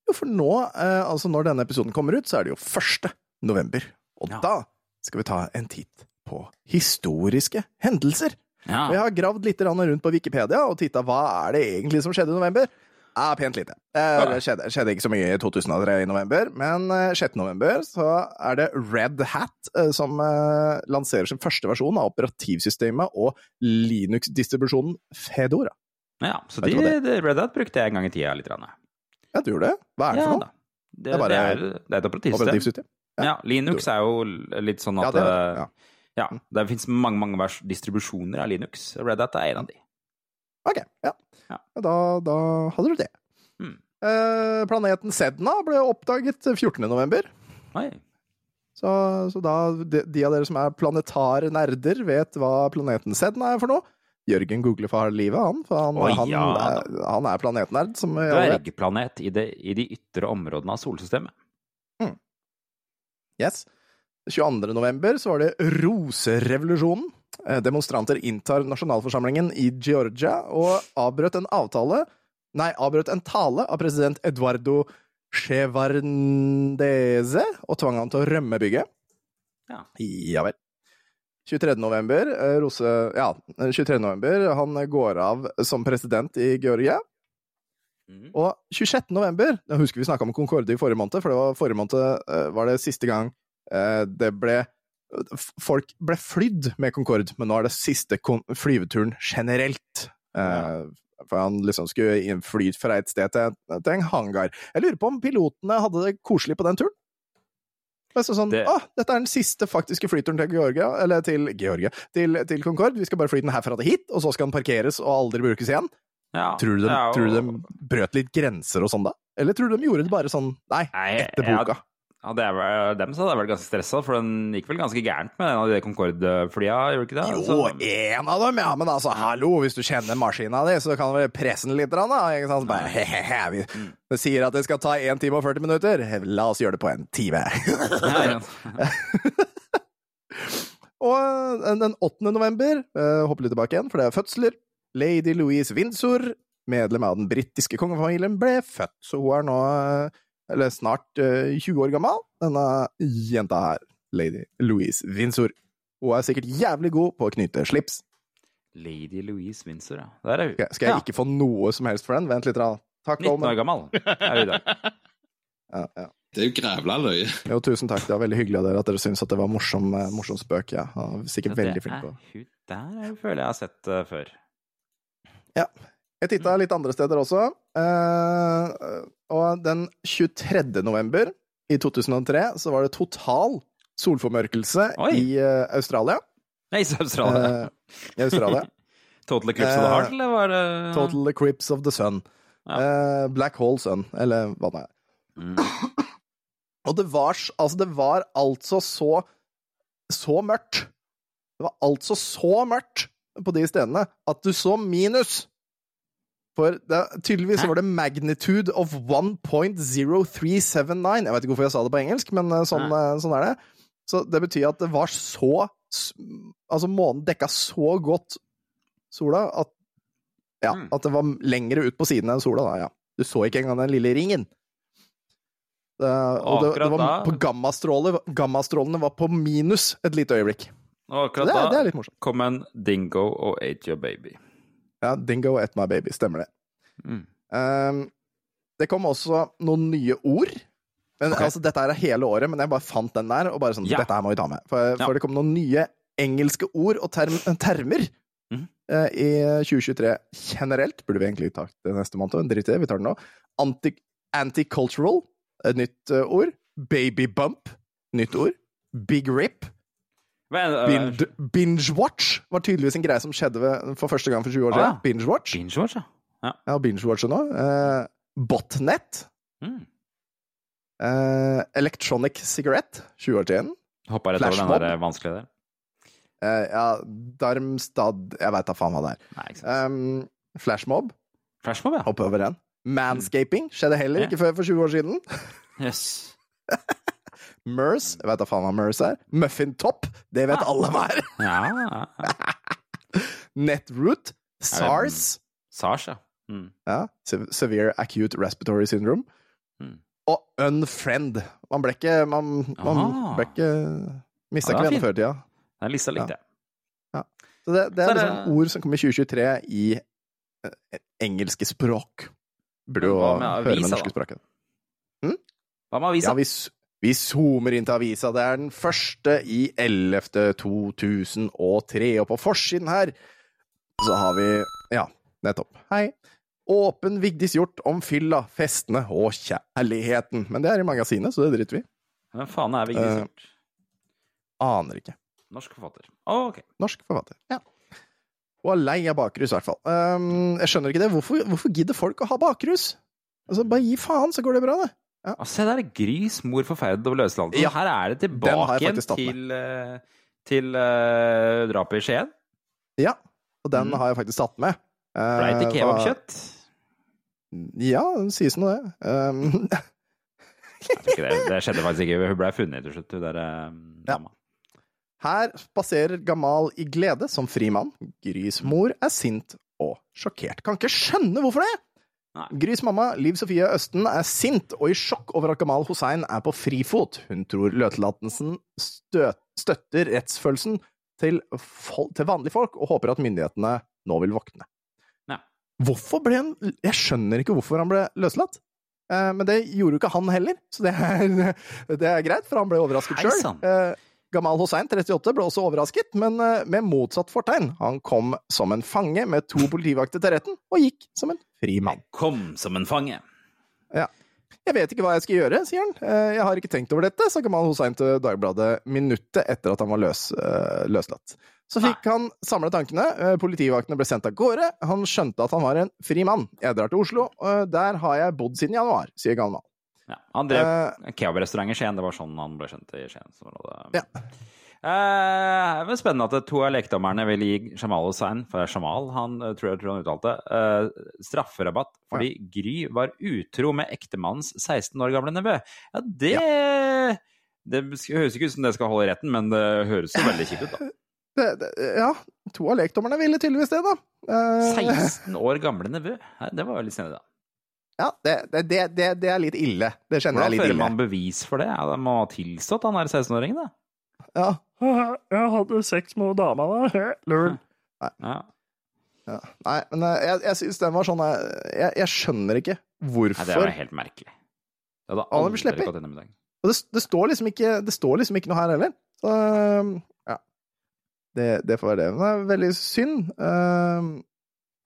Jo, for nå, eh, altså når denne episoden kommer ut, så er det jo 1. november. Og Ja. da skal vi ta en titt på historiske hendelser. Og jeg har gravd litt rundt på Wikipedia og titta hva er det egentlig som skjedde i november. Ja, pent lite. Eh, Det skjedde, skjedde ikke så mye i 2003 i november, men eh, 6. november så er det Red Hat eh, som eh, lanserer sin første versjon av operativsystemet og Linux-distribusjonen Fedora. ja. Så de, Red Hat brukte jeg en gang i tida litt. Rann. Ja, du gjorde det? Hva er det Ja, for noe? Det, Det, er bare det, er, det er et operativsystem. Operativsystem? Ja, Linux er jo litt sånn Ja, at det er det. eh, Ja. Ja, det finnes mange mange distribusjoner av Linux. Red Hat er en av de. Ok, ja. Ja. Da, da hadde du det. Mm. Eh, planeten Sedna ble oppdaget 14. november. Så, så da de, de av dere som er planetare nerder, vet hva planeten Sedna er for noe. Jørgen googler for harde livet, han. For han, Oi, han, ja er, han er planetnerd, som. Dvergplanet i, det, i de ytre områdene av solsystemet. Yes. 22. november så var det roserevolusjonen. Eh, Demonstranter inntar nasjonalforsamlingen i Georgia og avbrøt en avtale Nei, avbrøt en tale av president Eduardo Chevardese og tvang han til å rømme bygget. Ja. Ja vel. 23. november, eh, Rose, ja, 23. november, han går av som president i Georgia. Mm. Og 26. november, jeg husker vi snakka om Concorde i forrige måned, for det var forrige måned eh, var det siste gang det ble Folk ble flydd med Concorde, men nå er det siste flyveturen generelt. Uh, For han liksom skulle fly fra et sted til, til en hangar. Jeg lurer på om pilotene hadde det koselig på den turen? Men så sånn, Det- ah, dette er den siste faktiske flyturen til Georgia, eller til Georgia, til, til Concorde. Vi skal bare fly den herfra til hit, og så skal den parkeres og aldri brukes igjen. Ja, Tror du, de, ja, og- tror du de brøt litt grenser og sånn da? Eller tror du de gjorde det bare sånn, nei, etter boka? Ja, det er vel, dem så hadde jeg vært ganske stressa, for den gikk vel ganske gærent med en av de Concorde-flya, gjorde ikke det? Jo, én en av dem, ja, men altså, hallo, hvis du kjenner maskina di, så kan du vel presse den litt, da, ikke sant? Bare, he-he-he, vi Mm. det sier at det skal ta 1 time og 40 minutter, la oss gjøre det på en time. Ja, ja. og eh, den 8. november, eh, hopper litt tilbake igjen, for det er fødsler. Lady Louise Windsor, medlem av den britiske kongefamilien, ble født, så hun er nå, eh, eller snart eh, 20 år gammel, denne jenta her, Lady Louise Windsor. Hun er sikkert jævlig god på å knyte slips. Lady Louise Windsor, ja. Der er hun. Skal, skal jeg ja. ikke få noe som helst for den? Vent litt, da. Takk, 19 år gammel er hun da. Ja, ja. Det er jo grævla løye. Jo, tusen takk. Det var veldig hyggelig av dere at dere syntes at det var morsom, eh, morsom spøk. Ja. Sikkert veldig flink på Hun der føler jeg har sett uh, før. Ja. Jeg titta litt andre steder også. eh, og den 23. november i 2003 så var det total solformørkelse Oi. i uh, Australia. Nei, i Australia. Uh, I Australia. Total Eclipse of the Heart, eh, eller var det Total Eclipse of the Sun. Ja. Black Hole Sun, eller hva det er. Mm. Og det var, altså det var altså så så mørkt. Det var altså så mørkt på de stedene at du så minus. For det, tydeligvis Hæ? var det magnitude of 1.0379. Jeg vet ikke hvorfor jeg sa det på engelsk, men eh, sånn, eh, sånn er det. Så det betyr at det var så Altså, månen dekka så godt sola at Ja, Mm. at det var lengre ut på siden enn sola, da. Ja. Du så ikke engang den lille ringen. Det, og det, det var på gammastråler. gammastrålene var på minus et lite øyeblikk. Og akkurat det, da kom en dingo og ate your baby. Ja, Dingo ate my baby, stemmer det. Mm. Um, det kom også noen nye ord. Men, okay. altså, dette er hele året, men jeg bare fant den der, og bare sånn, Ja. dette her må vi ta med. For, Ja. for det kom noen nye engelske ord og term, termer mm. uh, i 2023 generelt. Burde vi egentlig tatt det neste måned, men drit i det, vi tar det nå. Anti, anti-cultural, et nytt uh, ord. Baby bump, nytt ord. Big rip. Men, uh, Binge, binge watch var tydeligvis en greie som skjedde for første gang for 20 år Ah, siden. ja. Binge watch. Binge watch, ja. Ja, binge watch nå. Eh, botnet. Mm. Eh, electronic cigarette. 20 år siden. Hoppa rett over den der eh, vanskelige der. Eh, ja, Darmstad Jeg veit da faen hva det er. Nei, ikke sant. Um, flashmob. Flashmob, ja. Hoppe over den. Manscaping skjedde heller Ja. ikke før for 20 år siden. Yes. MERS. Jeg veit da faen hva MERS er. Muffin top. Det vet Ah. alle hva er. Ja, ja, ja. Netroot. SARS. Sars, ja. Mm. Ja. Severe acute respiratory syndrome. Mm. Og unfriend. Man ble ikke Man, man ble ikke Mista Ja, ikke det er før i tida. Den lista likte jeg. Så det, det Så er det- liksom ord som kommer i 2023 i eh, engelske språk. Burde jo høre med det norske da? Hm? Hva med avisa? Ja, vi, zoomer inn til avisa. Det er den første i 11. 2003, og på forsiden her så har vi Ja, nettopp. Hei. Åpen Vigdis Hjort om fylla, festene og kjærligheten. Men det er i magasinet, så det driter vi. Hvem faen er Vigdis Eh, Hjort? Aner ikke. Norsk forfatter. Å, ok. Norsk forfatter. Ja. Og er lei av bakrus, i hvert fall. Um, jeg skjønner ikke det. Hvorfor, hvorfor gidder folk å ha bakrus? Altså, Bare gi faen, så går det bra, det. Og se der, Grys mor forferdet over løslatelsen. Ja, Her er det tilbake igjen til, eh, til uh, drapet i Skien. Ja, og den Mm. har jeg faktisk tatt med. Uh, Blei det hva- kebabkjøtt? Ja, det sies nå det. Um, det. det skjedde faktisk ikke. Hun blei funnet til slutt, hun der dama. Ja. her spaserer Gamal i glede som frimann. Grys mor er sint og sjokkert. Kan ikke skjønne hvorfor det! Nei. Grys mamma, Liv Sofie Østen, er sint og i sjokk over at Gamal Hussein er på frifot. Hun tror løtelatelsen støtter rettsfølelsen til, til vanlige folk, og håper at myndighetene nå vil våkne. Ja. Hvorfor ble han Jeg skjønner ikke hvorfor han ble løslatt. Eh, men det gjorde jo ikke han heller, så det er, det er greit, for han ble overrasket sjøl. Gamal Hossein, 38, ble også overrasket, men eh, med motsatt fortegn. Han kom som en fange med to politivakter til retten, og gikk som en fri mann. Kom som en fange. Ja. Jeg vet ikke hva jeg skal gjøre, sier han. Eh, Jeg har ikke tenkt over dette, sa Gamal Hossein til Dagbladet minuttet etter at han var løs, eh, løslatt. Så fikk han samlet tankene, politivaktene ble sendt av gårde, han skjønte at han var en fri mann. Jeg drar til Oslo, der har jeg bodd siden januar, sier Gamal. Ja, han drev uh, kebabrestaurant i Skien. Det var sånn han ble kjent i Skien. Så det... Ja. Uh, det var spennende at to av lekdommerne vil gi Jamal Hussein, for det er Jamal han eh, tror jeg tror han uttalte, uh, strafferabatt fordi Gry var utro med ektemannens 16 år gamle nevø. Ja, det Det høres ikke ut som det skal holde i retten, men det høres jo veldig kjipt ut, da. det, det, ja, to av lekdommerne ville tydeligvis det, da. Uh, 16 år gamle nevø? Det var litt snedig, da. Ja, det, det, det, det, det er litt ille. Det kjenner Hvordan jeg litt fører man bevis for det? Ja, må ha tilstått han er 16-åringen, da. Ja, Jeg hadde sex med dama da. Lul. Ja. ja. Nei, men eh, jeg, jeg syns den var sånn eh, jeg, jeg skjønner ikke hvorfor Nei, det var helt merkelig. Det hadde aldri gått gjennom i dag. Og det, det, står liksom ikke, det står liksom ikke noe her heller. Så ja. Det, det får være det. Men det er veldig synd.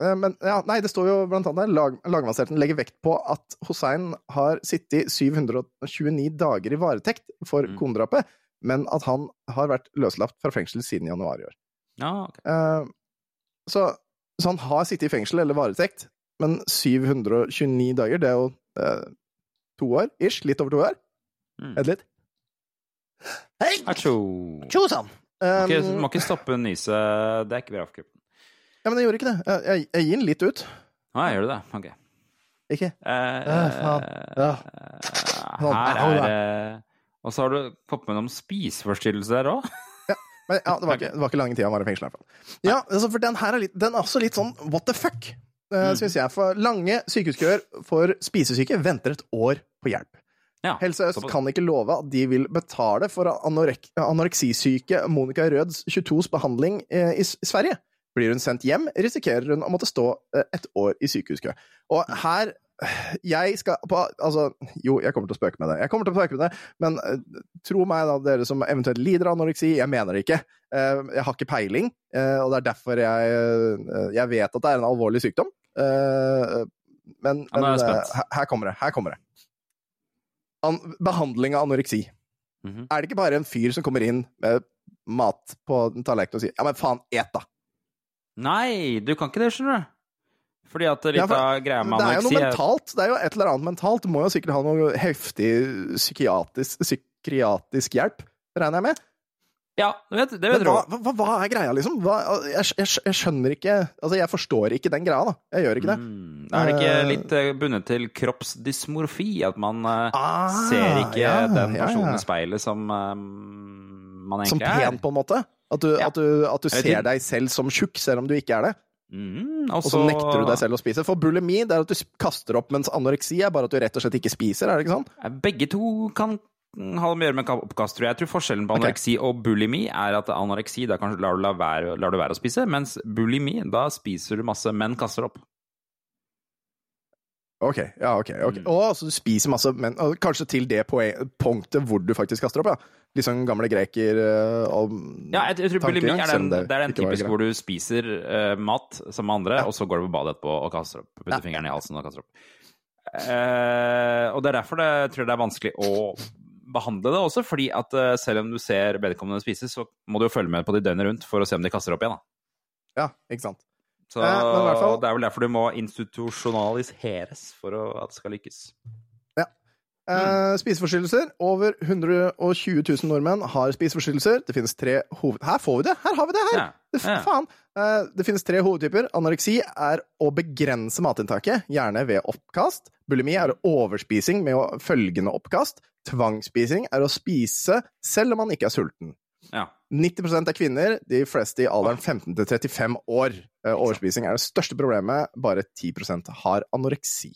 Eh, men ja, nei, det står jo blant annet lag, lagmannsretten legger vekt på at Hussein har sittet 729 dager i varetekt for Mm. konedrapet, men at han har vært løslatt fra fengsel siden januar i år. Ja, ok. Eh, så, så han har sittet i fengsel eller varetekt, men 729 dager, det er jo eh, to år ish. Litt over to år. Mm. Vent litt. Hei! Atsjo! sånn. Um, Må ikke, må ikke stoppe nyset. Det er ikke bra for kroppen. Ja, men jeg gjorde ikke det. Jeg, jeg, jeg gir den litt ut. Nei, gjør du det? Ok. Ikke? Eh, Øh, faen. Ja. eh, her er det Og så har du fått med noen spiseforstyrrelser òg. Men ja, det var ikke, det var ikke lange tida han var i fengsel. i hvert fall. Ja, altså, for den her er, litt, den er også litt sånn what the fuck, uh, syns jeg. For lange sykehuskøer for spisesyke venter et år på hjelp. Ja, Helse Øst kan ikke love at de vil betale for anorek anoreksisyke Monica Røds 22s behandling eh, i Sverige. Blir hun sendt hjem, risikerer hun å måtte stå eh, et år i sykehuskø. Og her Jeg skal på Altså, jo, jeg kommer til å spøke med det. Jeg kommer til å spøke med det, men eh, tro meg, da, dere som eventuelt lider av anoreksi, jeg mener det ikke. Eh, jeg har ikke peiling, og det er derfor jeg Jeg vet at det er en alvorlig sykdom. Men men her, her kommer det. Her kommer det. An behandling av anoreksi. Mhm. Er det ikke bare en fyr som kommer inn med mat på tallerkenen og sier 'ja, men faen, et', da'? Nei, du kan ikke det, skjønner du. Fordi at litt Ja, av greia med anoreksi Det er jo noe er mentalt. Det er jo et eller annet mentalt. Du må jo sikkert ha noe heftig psykiatrisk, psykiatrisk hjelp, regner jeg med. Ja, det vet, det vet du hva, hva, hva er greia, liksom? Hva, jeg, jeg, jeg skjønner ikke Altså, jeg forstår ikke den greia, da. Jeg gjør ikke det. Mm. Er det ikke Eh, litt eh, bundet til kroppsdysmorfi? At man eh, Ah, ser ikke ja, den ja, personen ja. i speilet som um, man Som pen, er? på en måte? At du, Ja. at du, at du ser deg selv som tjukk, selv om du ikke er det? Mm, Og så nekter du deg selv å spise. For bulimi det er at du kaster opp, mens anoreksi er bare at du rett og slett ikke spiser. er det ikke sånn? Eh, Begge to kan ha med å gjøre med oppkast, tror jeg. Jeg tror forskjellen på anoreksi anoreksi og bulimi er at anoreksi, da kanskje lar du, la være, lar du være å spise, mens bulimi, da spiser du masse, men kaster opp. Ok, ja, ok. okay. Mm. Å, så du spiser masse, men kanskje til det punktet hvor du faktisk kaster opp, ja. Litt sånn gamle greker og Ja, jeg, jeg tror tankegang, bulimi er den, det, det er den typiske typisk hvor du spiser uh, mat som andre, Ja. og så går du på badet etterpå og kaster opp. Putter Ja. fingeren i halsen og kaster opp. Uh, og det er derfor det, jeg tror det er vanskelig å behandle det også, fordi at uh, selv om du ser vedkommende spise, så må du jo følge med på de døgnet rundt for å se om de kaster opp igjen. Da. Ja, ikke sant. Så Eh, fall- det er vel derfor du må institusjonaliseres for å, at det skal lykkes. Eh, spiseforstyrrelser. Over 120 000 nordmenn har spiseforstyrrelser. Det finnes tre hoved... Her får vi det! Her har vi det! her! Ja. Det, faen! Uh, det finnes tre hovedtyper. Anoreksi er å begrense matinntaket, gjerne ved oppkast. Bulimi er overspising med følgende oppkast. Tvangsspising er å spise selv om man ikke er sulten. Ja. 90% er kvinner, de fleste i alderen 15 til 35 år. Uh, Overspising er det største problemet, bare 10% har anoreksi.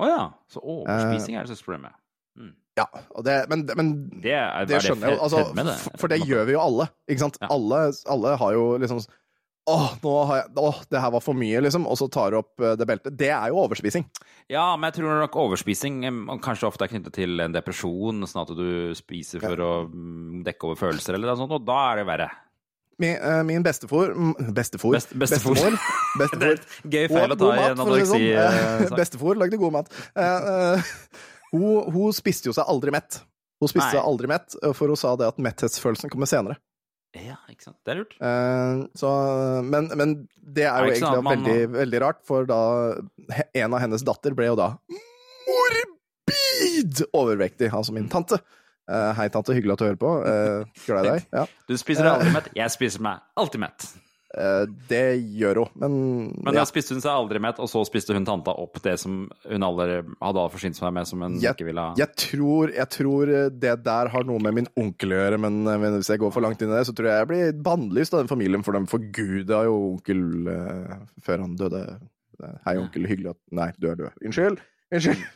Å ja. Så overspising er det største problemet. Mm. Ja, det, men, men Det er, det er skjønner jeg jo. Altså, for det gjør vi jo alle, ikke sant? Ja. Alle, alle har jo liksom Åh, nå har jeg Åh, det her var for mye, liksom. Og så tar du opp eh, det beltet. Det er jo overspising. Ja, men jeg tror nok overspising kanskje ofte er knyttet til en depresjon, sånn at du spiser for å mm, dekke over følelser eller noe sånt, og da er det verre. Min, eh, min bestefar mm, Bestefar? Best- bestefar. Er et gøy feil å ta i en for å si det sånn. Eh. Bestefar lagde god mat. Uh, eh, hun, hun spiste jo seg aldri mett. Hun spiste Nei. seg aldri mett, eh, for hun sa det at metthetsfølelsen kommer senere. Ja, ikke sant. Det er lurt. Uh, så, men, men det er jo det sånn egentlig man- veldig, veldig rart, for da En av hennes datter ble jo da morbid overvektig, altså min tante. Uh, hei, tante. Hyggelig at du hører på. Uh, glad i deg. Ja. Du spiser deg aldri mett. Jeg spiser meg alltid mett. Eh, det gjør hun, men, Men ja. da spiste hun seg aldri mett, og så spiste hun tanta opp det som hun aldri hadde forsynt seg med, som hun Jeg- ikke ville ha. Jeg tror, jeg tror det der har noe med min onkel å gjøre, men, men hvis jeg går for langt inn i det, så tror jeg jeg blir bannlyst av den familien, for de forguda jo onkel uh, før han døde. Eh, Hei, onkel, hyggelig at Nei, du er død. Unnskyld. Unnskyld.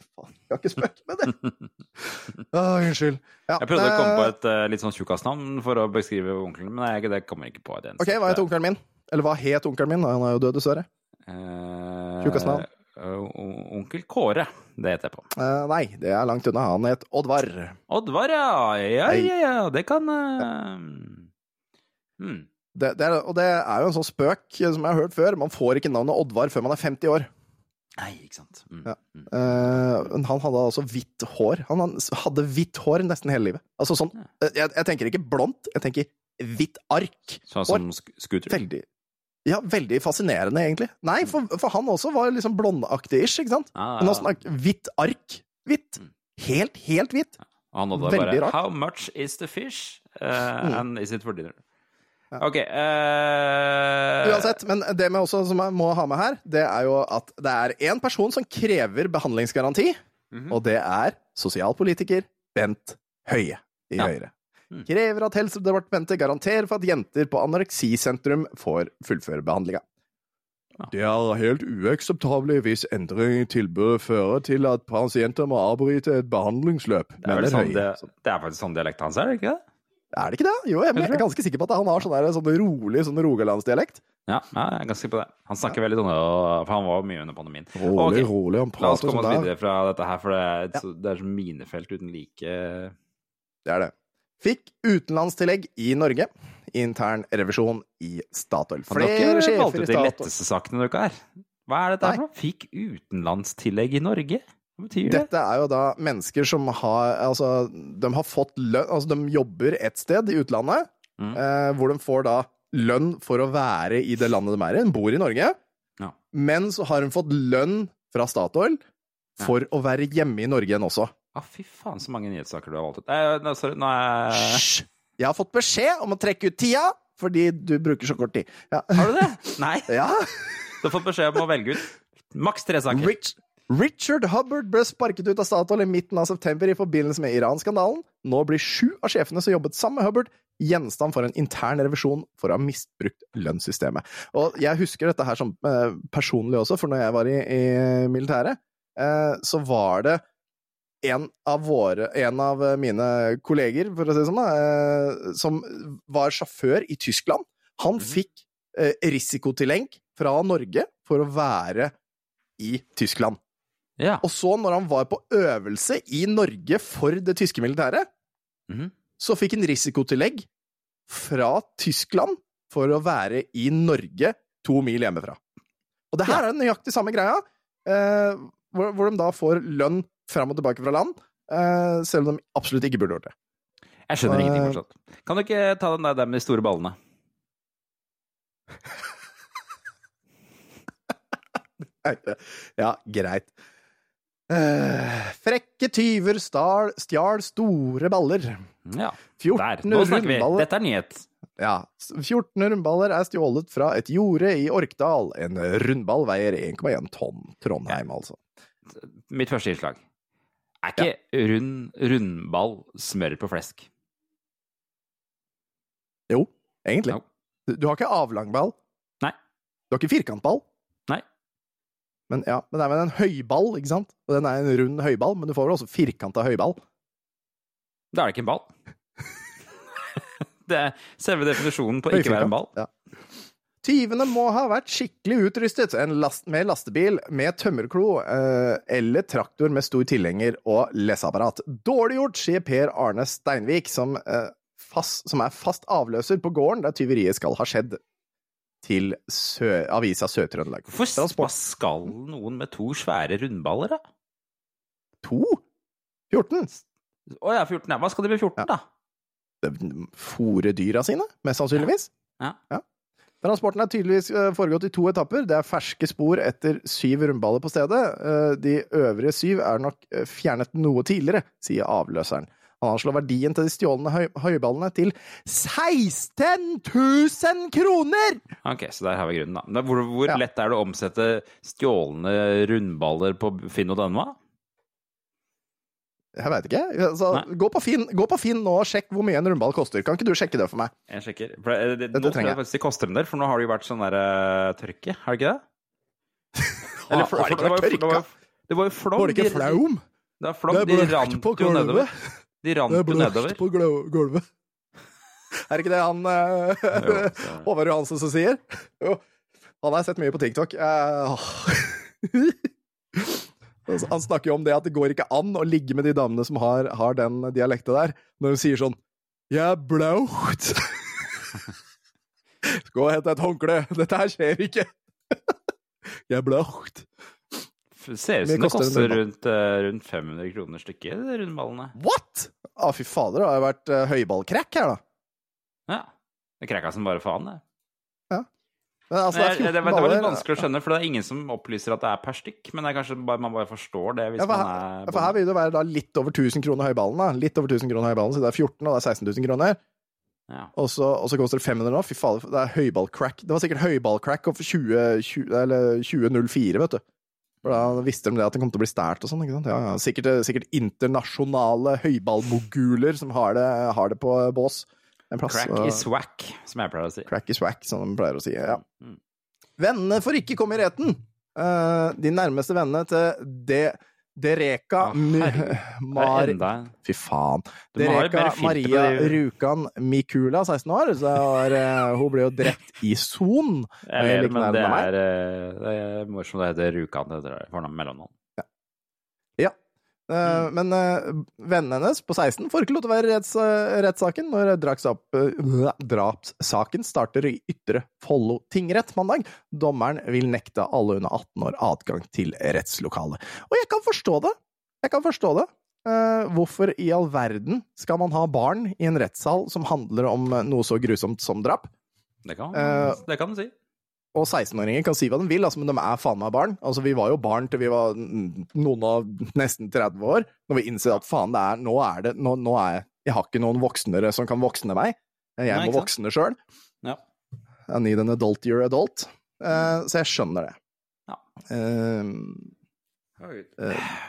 Jeg har ikke spøkt med det. Å, unnskyld. Ja, Jeg prøvde å komme på eh, et uh, litt sånn tjukkasnavn for å beskrive onkelen, men jeg, det kommer ikke på. Det eneste. Ok, hva het onkelen min? Eller hva het onkelen min? Han er jo død, dessverre. Tjukkasnavn? eh, onkel Kåre. Det heter jeg på. Uh, nei, det er langt unna. Han het Oddvar. Oddvar, ja. Ja, ja, ja. Det kan uh... hmm. Det, det er, og det er jo en sånn spøk som jeg har hørt før. Man får ikke navnet Oddvar før man er 50 år. Nei, ikke sant. Mm. Ja. Uh, han hadde altså hvitt hår. Han hadde hvitt hår nesten hele livet. Altså sånn eh, jeg, jeg tenker ikke blondt, jeg tenker hvitt ark. Sånn som scooter. Veldig Ja, veldig fascinerende, egentlig. Nei, for, for han også var liksom blondaktig-ish, ikke sant? Ja, Men nå hvitt ark. Hvitt. Mm. Helt, helt hvitt. Han hadde Veldig bare rart. How much is the fish? Uh, Mm. And is it for dinner? Ja. OK. Uh... Uansett, men det med også, som jeg må ha med her, det er jo at det er én person som krever behandlingsgaranti, Mhm. og det er sosialpolitiker Bent Høie i Ja. Høyre. Mm. Krever at Helsedepartementet garanterer for at jenter på anoreksisentrum får fullføre behandlinga. Ja. Det er helt uakseptabelt hvis endring i tilbudet fører til at pasienter må avbryte et behandlingsløp, det, er vel sånn det, det er faktisk sånn dialekten hans er ikke det? Er det ikke det? Jo, jeg, jeg er ganske sikker på at han har sånn, sånn rolig sånn rogalandsdialekt. Ja, jeg er ganske sikker på det. Han snakker veldig sånn, for han var mye under pandemien. Rolig, okay. rolig, han La oss komme sånn oss videre fra dette her, for det er ja. det er så minefelt uten like. Det er det. Fikk utenlandstillegg i Norge. Intern revisjon i Statoil. Flere sjefer i ut de letteste sakene dere er. Hva er dette her for noe? Fikk utenlandstillegg i Norge? Det? Dette er jo da mennesker som har Altså, de har fått lønn Altså, de jobber et sted i utlandet, Mm. eh, hvor de får da lønn for å være i det landet de er i. De bor i Norge, Ja. men så har de fått lønn fra Statoil for å være hjemme i Norge igjen også. Ah, fy faen, så mange nyhetssaker du har valgt ut. Eh, sorry, nå er Hysj! Jeg har fått beskjed om å trekke ut tida, fordi du bruker så kort tid. Ja. Har du det? Nei. ja. Du har fått beskjed om å velge ut maks tre saker. Rich, Richard Hubbard ble sparket ut av Statoil i midten av september i forbindelse med Iran-skandalen. Nå blir sju av sjefene som jobbet sammen med Hubbard, gjenstand for en intern revisjon for å ha misbrukt lønnssystemet. Og jeg husker dette her som eh, personlig også, for når jeg var i, i militæret, eh, så var det en av våre En av mine kolleger, for å si det sånn, eh, som var sjåfør i Tyskland. Han fikk eh, risikotillegg fra Norge for å være i Tyskland. Ja. Og så, når han var på øvelse i Norge for det tyske militæret, Mhm. så fikk han risikotillegg fra Tyskland for å være i Norge to mil hjemmefra. Og det her er nøyaktig samme greia, eh, hvor, hvor de da får lønn fram og tilbake fra land, eh, selv om de absolutt ikke burde gjort det. Jeg skjønner ingenting Eh, fortsatt. Kan du ikke ta den der, der med de store ballene? Ja, greit. Eh, frekke tyver stal, stjal store baller. Ja, 14 der. Nå snakker vi. Dette er nyhet. Ja, 14 rundballer er stjålet fra et jorde i Orkdal. En rundball veier 1,1 tonn. Trondheim, altså. Mitt første innslag. Er ikke rund rundball smør på flesk? Jo, egentlig. No. Du, du har ikke avlangball. Nei. Du har ikke firkantball. Men ja, men det er vel en høyball, ikke sant? Og den er en rund høyball, men du får vel også firkanta høyball. Da er det ikke en ball. det er selve definisjonen på ikke være en ball. Ja. Tyvene må ha vært skikkelig utrustet en last, med lastebil med tømmerklo eh, eller traktor med stor tilhenger og leseapparat. Dårlig gjort, sier Per Arne Steinvik, som, eh, fast, som er fast avløser på gården der tyveriet skal ha skjedd, til Sø, avisa Sør-Trøndelag. Hvorfor skal noen med to svære rundballer, da? To? 14? Å ja, 14. Ja. Hva skal de med 14, da? Fòre dyra sine, mest sannsynligvis. Ja. Transporten er tydeligvis eh, foregått i to etapper. Det er ferske spor etter syv rundballer på stedet. Eh, De øvrige syv er nok eh, fjernet noe tidligere, sier avløseren. Han anslår verdien til de stjålne høy høyballene til 16 000 kroner! Ok, så der har vi grunnen, da. Hvor hvor Ja. lett er det å omsette stjålne rundballer på finn.no? Jeg veit ikke. Altså, gå, på Finn, gå på Finn nå og sjekk hvor mye en rundball koster. Kan ikke du sjekke det for meg? Jeg sjekker. For det, det, det, nå tror jeg faktisk de koster en del, for nå har det jo vært sånn der uh, tørke, har det ikke det? Eller, for, for, for, det var jo- det var Det var jo det flaum? Det er flom. De rant jo nedover. De rant jo nedover. på gulvet. Er det ikke det han eh, Håvard Johansen som sier? Jo. Han har sett mye på TikTok. Uh. Han snakker jo om det at det går ikke an å ligge med de damene som har, har den dialekta der, når hun sier sånn Jeg er blaut. Gå og hent deg et håndkle. Dette her skjer ikke. Jeg er blaut. Ser ut som det koster rundt, eh, rundt 500 kroner stykket, de rundballene. What?! Å, fy fader, det har jo vært uh, høyballkrekk her, da. Ja. Det krekka som bare faen, det. Men altså, det jeg, det, 14 det var litt vanskelig å skjønne, for det er ingen som opplyser at det er per stykk. Men det er kanskje bare, man bare forstår det hvis Ja, for man er er for her vil det være da litt over 1000 kroner høyballen. da. Litt over 1000 kroner høyballen, så det er 14, og det er 16 000 kroner. ja. Og så, og så koster det 500 nå. Fy fader, det er høyballcrack. Det var sikkert høyballcrack for 20, 20, eller 2004, vet du. For da visste de det at den kom til å bli stært og sånn. ikke sant? Ja, ja. Sikkert, sikkert internasjonale høyballmoguler som har det, har det på bås. En plass. Crack og- is whack, som jeg pleier å si. Crack is whack, som de pleier å si. Ja. Mm. Vennene får ikke komme i retten. Uh, de nærmeste vennene til De, Dereka Ah. Det Mar... er Fy faen. Dereka Maria Rjukan Mikula, 16 år, så var, eh, hun ble jo drept i Son. Jeg vet, men det er, eh, det er morsomt det heter Rjukan. Det heter fornavn mellomnavn. Ja. Mm. Eh, Men uh, vennen hennes på 16 får ikke lov til å være i retts, eh, rettssaken når drapssak- drapssaken starter i Ytre Follo tingrett mandag. Dommeren vil nekte alle under 18 år adgang til rettslokalet. Og jeg kan forstå det! Jeg kan forstå det. Eh, hvorfor i all verden skal man ha barn i en rettssal som handler om eh, noe så grusomt som drap? Det kan, man det kan du si. Og 16-åringer kan si hva de vil, altså, men de er faen meg barn. Altså, vi var jo barn til vi var noen av nesten 30 år, når vi innser at faen, det er, nå er det nå, nå er jeg Jeg har ikke noen voksnere som kan voksne meg. Jeg Nei, må voksne sjøl. Ja. I need an adult, you're adult. Uh, så jeg skjønner det. Ja. Uh,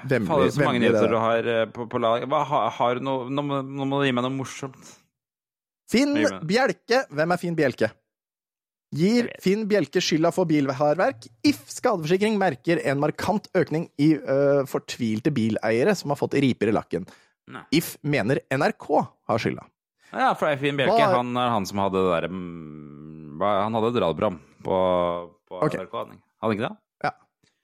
vemmelig, Fader, så mange nyheter du har eh, på, på lag. Hva, har, har du noe, nå, må, nå må du gi meg noe morsomt. Finn? Bjelke. Hvem er Finn Bjelke? Gir Finn Bjelke skylda for bilhærverk? If skadeforsikring merker en markant økning i uh, fortvilte bileiere som har fått riper i lakken. Nei. If mener NRK har skylda. Ja, for Finn Bjelke, Hva han er han som hadde det derre mm, Han hadde et radioprogram på, på okay. NRK, hadde han ikke det?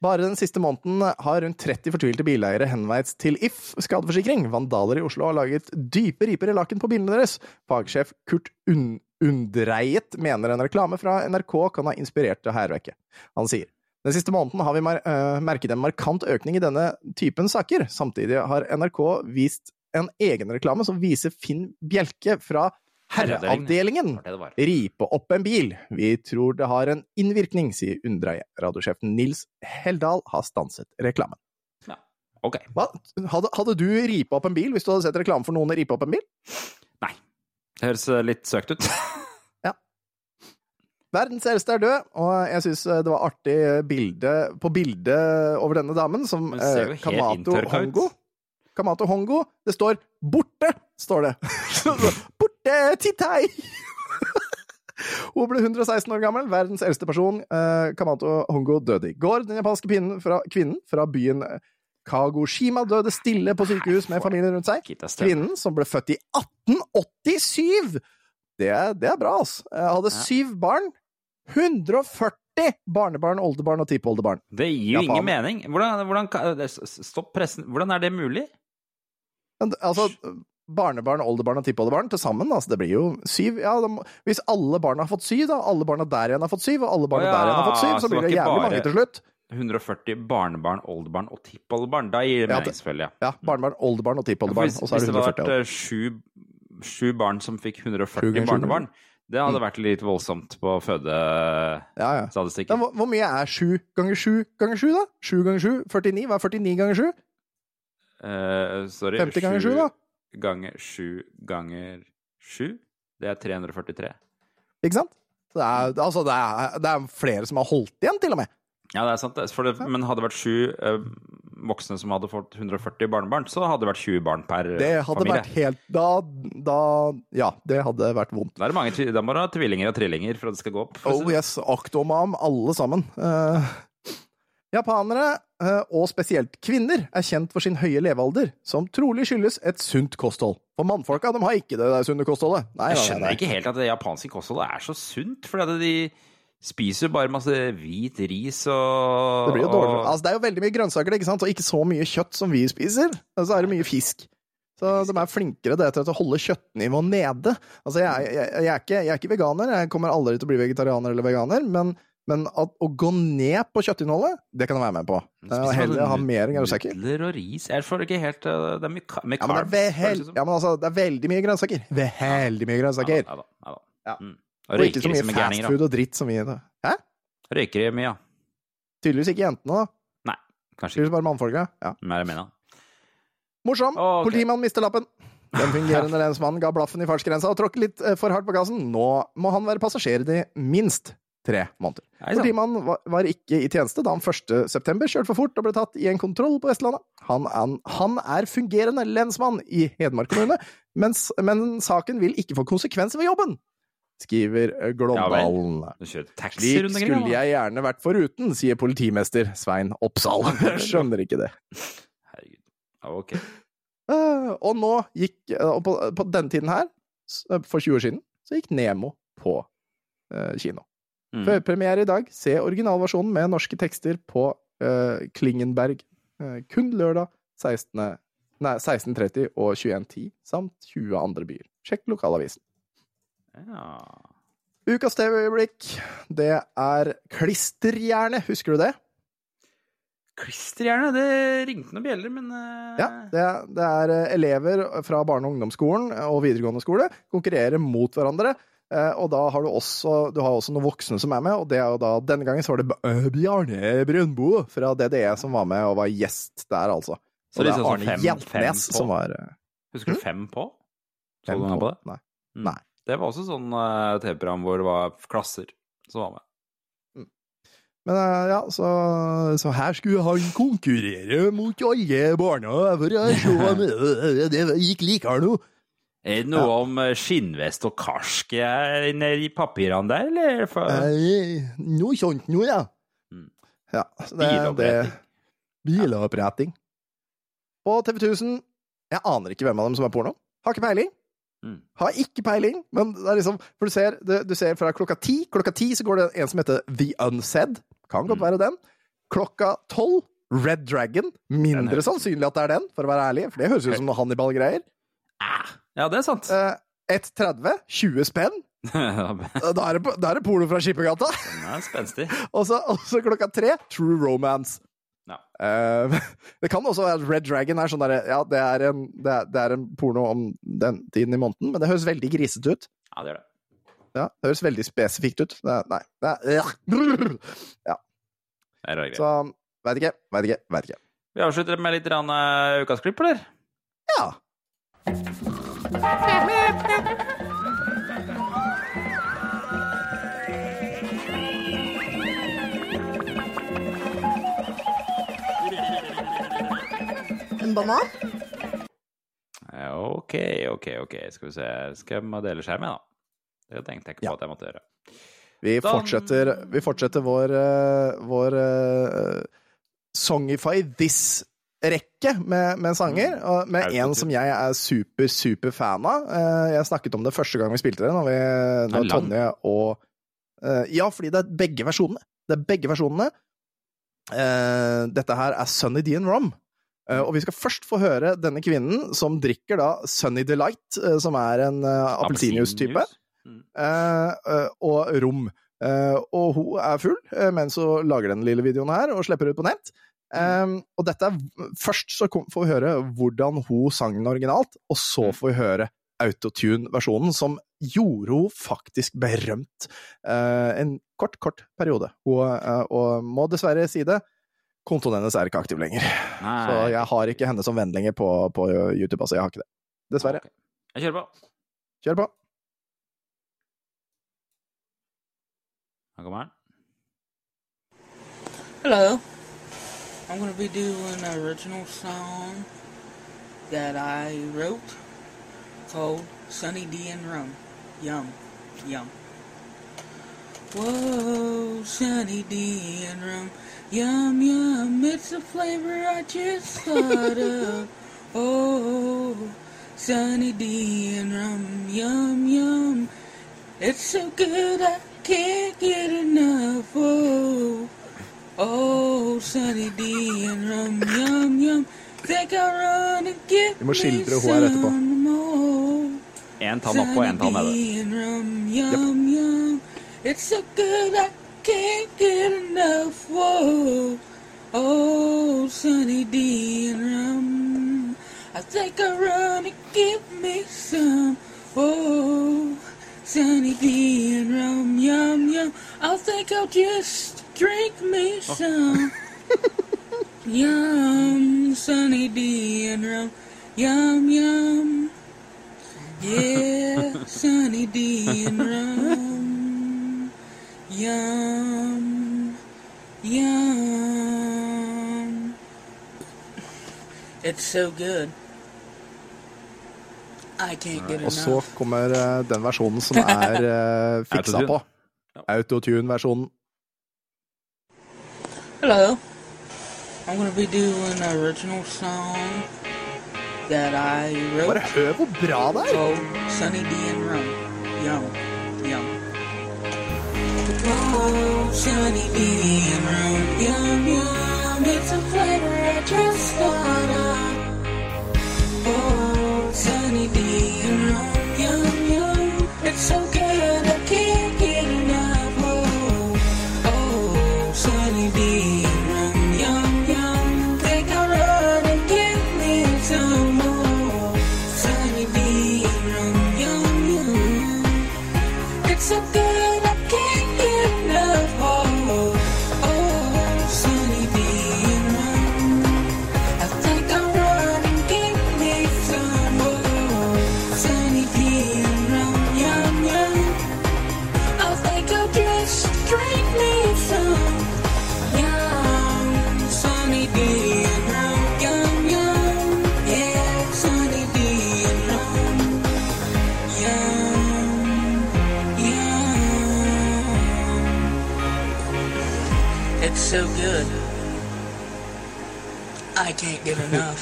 Bare den siste måneden har rundt 30 fortvilte bileiere henveiet til If skadeforsikring. Vandaler i Oslo har laget dype riper i lakken på bilene deres. Fagsjef Kurt Un Undreiet mener en reklame fra NRK kan ha inspirert til hærverket. Han sier den siste måneden har vi mer øh, merket en markant økning i denne typen saker. Samtidig har NRK vist en egen reklame som viser Finn Bjelke fra Herreavdelingen ripe opp en bil. Vi tror det har en innvirkning, sier Undreie. Radiosjefen Nils Heldal har stanset reklamen. Ja, Ok. Hadde, hadde du ripa opp en bil hvis du hadde sett reklame for noen ripe opp en bil? Nei. Det høres eh, litt søkt ut. ja. Verdens eldste er død, og jeg syns det var artig bilde på bildet over denne damen, som eh, Kamato. Hongo. Kamato Hongo. Det står 'borte', står det. borte, Titei! Hun ble 116 år gammel, verdens eldste person. Eh, Kamato Hongo døde i går. Den japanske fra, kvinnen fra byen Kagoshima døde stille på sykehus med familien rundt seg. Kvinnen, som ble født i 1887 Det det er bra, altså. Hadde syv barn. 140 barnebarn, oldebarn og tippoldebarn. Det gir jo ingen mening. Hvordan, hvordan Stopp pressen. Hvordan er det mulig? Altså, barnebarn, oldebarn og tippoldebarn til sammen, altså, det blir jo syv. Ja, de, hvis alle barna har fått syv, da, alle barna der igjen har fått syv, og alle barna ja, der igjen har fått syv, så så blir det jævlig mange til slutt. 140 barnebarn, oldebarn og tippoldebarn. Da gir det Ja, mening, det- selvfølgelig. Ja. Ja, barnebarn, oldebarn og tippoldebarn, Hvis, så er hvis det hadde vært eh, sju, sju barn som fikk 140 ganger sju, barnebarn, det hadde Mm. vært litt voldsomt på Ja, ja. fødestatistikken. Hvor, mye er sju ganger sju ganger sju, da? Sju ganger sju? 49? Hva er 49 ganger sju? Uh, sorry. 50 ganger sju, da? Ganger 7 ganger 7. Det er 343. Ikke sant? Det er, altså, det, er, det er flere som har holdt igjen, til og med. Ja, det er sant. det. Men hadde det vært sju eh, voksne som hadde fått 140 barnebarn, så hadde det vært 20 barn per familie Det hadde familie. vært helt da, da Ja, det hadde vært vondt. Da, er det mange, da må du ha tvillinger og trillinger for at det skal gå opp. Oh yes, aktomam, alle sammen. Eh, japanere, eh, og spesielt kvinner, er kjent for sin høye levealder, som trolig skyldes et sunt kosthold. For mannfolka de har ikke det der sunne kostholdet. Nei, Jeg skjønner nei. ikke helt at det japanske kostholdet er så sunt. Fordi de Spiser bare masse hvit ris og Det blir jo dårlig. Altså, det er jo veldig mye grønnsaker, ikke sant? og ikke så mye kjøtt som vi spiser. Og så er det mye fisk. Så de er flinkere det til å holde kjøttnivået nede. Altså, jeg, jeg, jeg, er ikke, jeg er ikke veganer, jeg kommer aldri til å bli vegetarianer eller veganer, men, men at, å gå ned på kjøttinnholdet, det kan jeg være med på. Spiser heller ha mer grønnsaker. Nudler og ris. Jeg føler ikke helt uh, Det er mye, ka- med Ja, men det er, det ja, men altså, det er veldig mye grønnsaker. Veldig mye grønnsaker. Ja da, ja da. Ja. Mm. Og Og ikke så mye da. fastfood og dritt som vi da. Hæ? Røyker de mye, ja. Tydeligvis ikke jentene, da. Nei, Kanskje Tydeligvis bare mannfolka. Ja. ikke. Mer mener. Morsom! Oh, okay. Politimannen mister lappen. Den fungerende lensmannen ga blaffen i fartsgrensa og tråkket litt eh, for hardt på gassen. Nå må han være passasjer i minst tre måneder. Sant. Politimannen var, ikke i tjeneste da han 1. september kjørte for fort og ble tatt i en kontroll på Vestlandet. Han, er- han er fungerende lensmann i Hedmark kommune, mens, men saken vil ikke få konsekvenser ved jobben, skriver Glåmdalen. Taxi Slik skulle jeg gjerne vært foruten, sier politimester Svein Oppsal. Skjønner ikke det. Herregud. Ok. Eh, og nå gikk eh, Og på, på denne tiden her, eh, for 20 år siden, så gikk Nemo på kino. Mm. Førpremiere i dag. Se originalversjonen med norske tekster på uh, Klingenberg. Uh, kun lørdag 16. Nei, 16.30 og 21.10, samt 20 andre byer. Sjekk lokalavisen. Ja. Ukas TV-øyeblikk, det er Klisterhjerne. Husker du det? Klisterhjerne, det ringte noen bjeller, men uh... Ja, det er, det er elever fra barne- og ungdomsskolen og videregående skole konkurrerer mot hverandre. Eh, Og da har du også, du har også noen voksne som er med, og det er jo da denne gangen så var det øh, Bjarne Brøndbo fra DDE som var med og var gjest der, altså. Så Og det er Arne Hjeltnes som var eh, Husker du Fem på? Så du noe på det? Nei. Mm. Nei. Det var også sånn uh, TV-program hvor det var klasser som var med. Men eh, ja, så, så her skulle han konkurrere mot alle barna for å se om det det gikk likere nå. Er det noe om eh, skinnvest og karsk eh, nedi papirene der, eller? For, Eh, Noe sånt noe, ja. Mm. Ja, så det, det, Biloppretting. Ja. På TV 1000 Jeg aner ikke hvem av dem som er porno. Har ikke peiling. Mm. Har ikke peiling, men det er liksom For du ser, du, du ser fra klokka ti Klokka ti så går det en som heter The Unsaid. Kan godt Mm. være den. Klokka tolv Red Dragon. Mindre sannsynlig at det er den, for å være ærlig. For det høres ut som noe Hannibal-greier. Ja, det er sant. Eh, 1.30. 20 spenn. Da er det, da er det porno fra Skippergata. er spenstig. Og så, klokka tre, True Romance. Ja. Uh, det kan også være at Red Dragon er sånn derre Ja, det er, en, det, er, det er en porno om den tiden i måneden, men det høres veldig grisete ut. Ja, det gjør det. Ja, Det høres veldig spesifikt ut. Det er, nei. Det er, ja. Det er greier. Så veit ikke, veit ikke, veit ikke. Vi avslutter med litt eh, ukas klipp, eller? Ja. En banan? Ok, ok, ok. Skal vi se. Skal jeg dele skjermen, da? Det tenkte jeg ikke på Ja. at jeg måtte gjøre. Vi fortsetter, vi fortsetter vår, eh, vår uh, Songify This-rekke med, med sanger, og med en som jeg er super, super fan av. Eh, Jeg snakket om det første gang vi spilte det, når, vi, når. Tonje og eh, Ja, fordi det er begge versjonene. Det er begge versjonene. Eh, Dette her er Sunny D and Rom. Og vi skal først få høre denne kvinnen som drikker da Sunny Delight, som er en appelsinjuice-type Appelsinjuice? Mm. og rom. Og hun er full mens hun lager den lille videoen her og slipper ut på nett. Eh, og dette er Først så kom, får vi høre hvordan hun sang den originalt, og så får vi høre autotune-versjonen, som gjorde hun faktisk berømt uh, en kort, kort periode. Hun, uh, og må dessverre si det, kontoen hennes er ikke aktiv lenger. Nei. Så jeg har ikke henne som venn lenger på, på YouTube, altså. Jeg har ikke det. Dessverre. Okay. Jeg kjører på. Kjør på. Her kommer den. Hello. I'm gonna be doing an original song that I wrote called Sunny D and Rum. Yum. Yum. Whoa, Sunny D and Rum. Yum, yum. It's a flavor I just thought of. Oh, Sunny D and Rum. Yum, yum. It's so good I can't get enough. Oh, oh, Sunny D and rum, yum, yum. Think I'll run and get Vi må me skildre hun her etterpå. some more. Én tann opp og én tann nede. Sunny D and rum, yum, yum. It's so good I can't get enough. Whoa. Oh, Sunny D and rum. I think I'll run and get me some. Oh, Sunny D and rum, yum, yum. I think I'll just drink me some. yum, Sunny D and rum, yum, yum. Yeah, Sunny D and rum. Yum, yum. It's so good. I can't get Og så kommer eh, den versjonen som er eh, fiksa Autotune. på. Autotune-versjonen. Hello. I'm gonna be doing an original song that I Bare wrote hør hvor bra det er! called Sunny D and Rum. Yum, yum. Oh, Sunny D and Rum, yum, yum. It's a flavor I just thought of. Oh, Sunny D and Rum, so good. I can't get enough.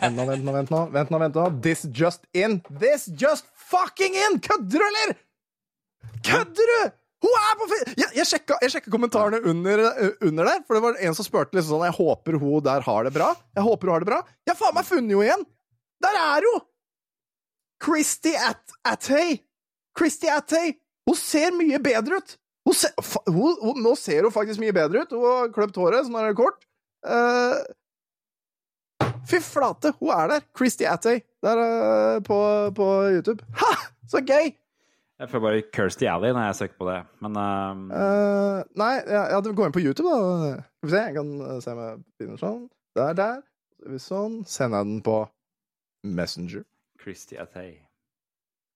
Vent nå, vent nå, vent nå. Vent nå, vent nå. This just in. This just fucking in! Kødder du, eller?! Kødder du?! Hun er på Jeg, jeg sjekka kommentarene under, eh, under der, for det var en som spurte liksom sånn Jeg håper hun der har det bra. Jeg håper hun har det bra. Jeg har faen meg funnet henne igjen! Der er hun! Christy At Attay. Christy Attay. Hun ser mye bedre ut. Hun se, hun, hun, nå ser hun faktisk mye bedre ut. Hun har kløpt håret, så nå er det kort. Uh, Fy flate, hun er der! Christy Attay. Der uh, på, på YouTube. Ha! Så gøy! Jeg får bare Kirsty Alley når jeg søker på det, men uh... Eh, nei, ja, ja, gå går inn på YouTube, da. Skal vi se, jeg kan eh, se om jeg finner sånn. Der, der. Sånn. Sender jeg den på Messenger. Christy Attay.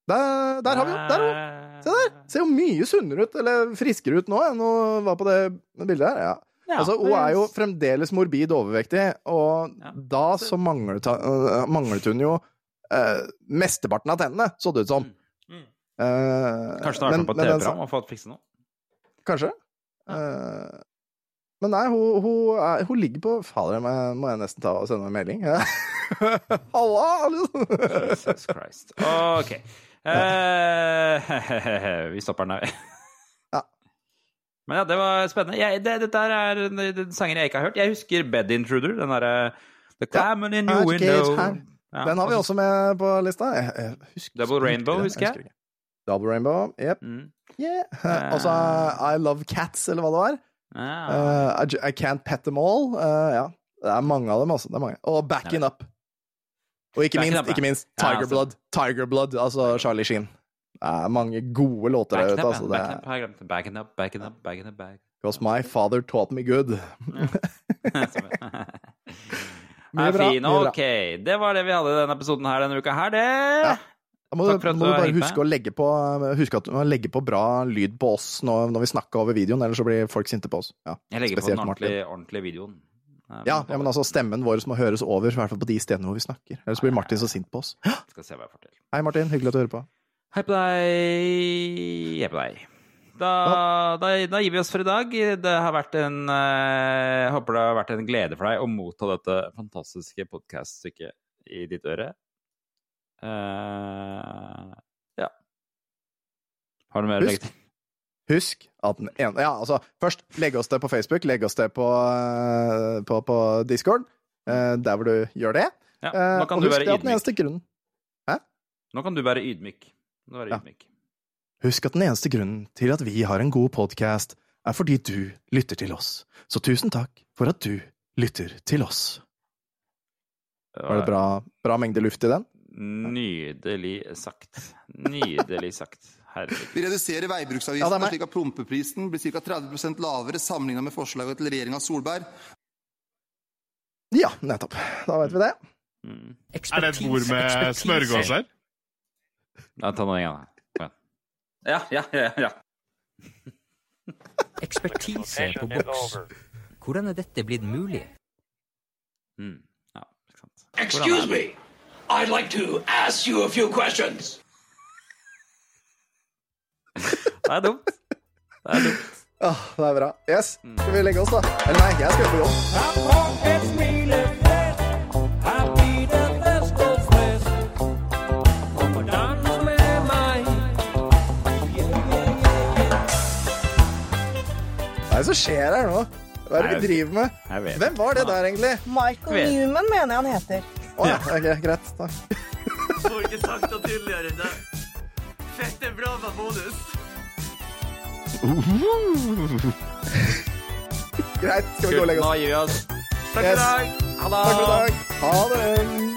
Der, der har vi henne! Der er hun! Se der! Ser jo mye sunnere ut, eller friskere ut nå enn hun var på det bildet her. Ja. Ja, altså, hun er jo fremdeles morbid overvektig, og Ja. da så manglet, uh, manglet hun jo uh, mesteparten av tennene, så det ut som. Mm. Eh, Kanskje hun har vært på den TV-program og fått fikse noe? Kanskje. Uh, men nei, hun, hun, er, hun ligger på Fader, må jeg, må jeg nesten ta og sende en melding? Halla! Jesus Christ. OK. Eh, vi stopper den der. Ja. Men ja, det var spennende. Jeg, det, dette er en, en sanger jeg ikke har hørt. Jeg husker Bed Intruder. Den derre The Clammon in your window. Ja, Den har vi også med på lista. Jeg, jeg husker, Double Rainbow, husker jeg. Double Rainbow, jepp. Mm. Yeah. Uh, altså I Love Cats, eller hva det var. Uh, I, I Can't Pet Them All. Ja. Det er mange av dem, altså. Og Backing Up. Og ikke minst, ikke minst Tiger altså. Blood. Tiger Blood, altså Charlie Sheen. Det er mange gode låter der ute. up, Altså. Det Backing er, up, back. Because my father taught me good. Mye bra, fin. Ok, det var det vi hadde i denne episoden her denne uka her, det. Ja. Da må, Takk for du, må du bare huske å legge på Huske at du må legge på bra lyd på oss når, når vi snakker over videoen, ellers så blir folk sinte på oss. Ja, Jeg legger på den ordentlige, ordentlige videoen. Ja, ja, men altså stemmen vår må høres over, i hvert fall på de stedene hvor vi snakker. Ellers blir Martin så sint på oss. Skal se hva jeg får til. Hei, Martin. Hyggelig at du hører på. Hei på deg. Hei på deg. Da, da, da gir vi oss for i dag. Det har vært en eh, Jeg håper det har vært en glede for deg å motta dette fantastiske podkaststykket i ditt øre. Uh, ja. Har du mer å legge til? Husk at den ene Ja, altså, først legg oss det på Facebook, legg oss det på, eh, på, på Discord, eh, der hvor du gjør det. Ja, Eh, nå kan og du husk være det at den eneste grunnen Nå kan du være ydmyk. Nå er Ja. Husk at den eneste grunnen til at vi har en god podkast, er fordi du lytter til oss. Så tusen takk for at du lytter til oss. Var det bra, bra mengde luft i den? Nydelig sagt. Nydelig sagt. Herregud. Vi reduserer Ja, er veibruksavgiftene meg. slik at prompeprisen blir ca. 30% lavere sammenlignet med forslaget til regjeringa Solberg. Ja, nettopp. Da vet vi det. Mm. Er det et bord med smørgås her? Ja, ta noe igjen. da. Ja, ja, ja. ja. Ekspertise på boks. Hvordan er dette blitt mulig? Mm. ja ikke sant. Excuse me. I'd like to ask you a few questions. Det er dumt. Det er dumt. Åh, det er bra. Yes, skal vi legge oss, da? Eller nei, jeg skal på jobb. Hva er det som skjer her nå? Hva er det vi driver med? Hvem var det der, egentlig? Michael Newman mener jeg han heter. Å ja, ok, greit. Takk. Får ikke sagt det tydeligere enn det. Fette bra med bonus. Greit, skal vi gå og legge oss? Takk for i dag. Ha det.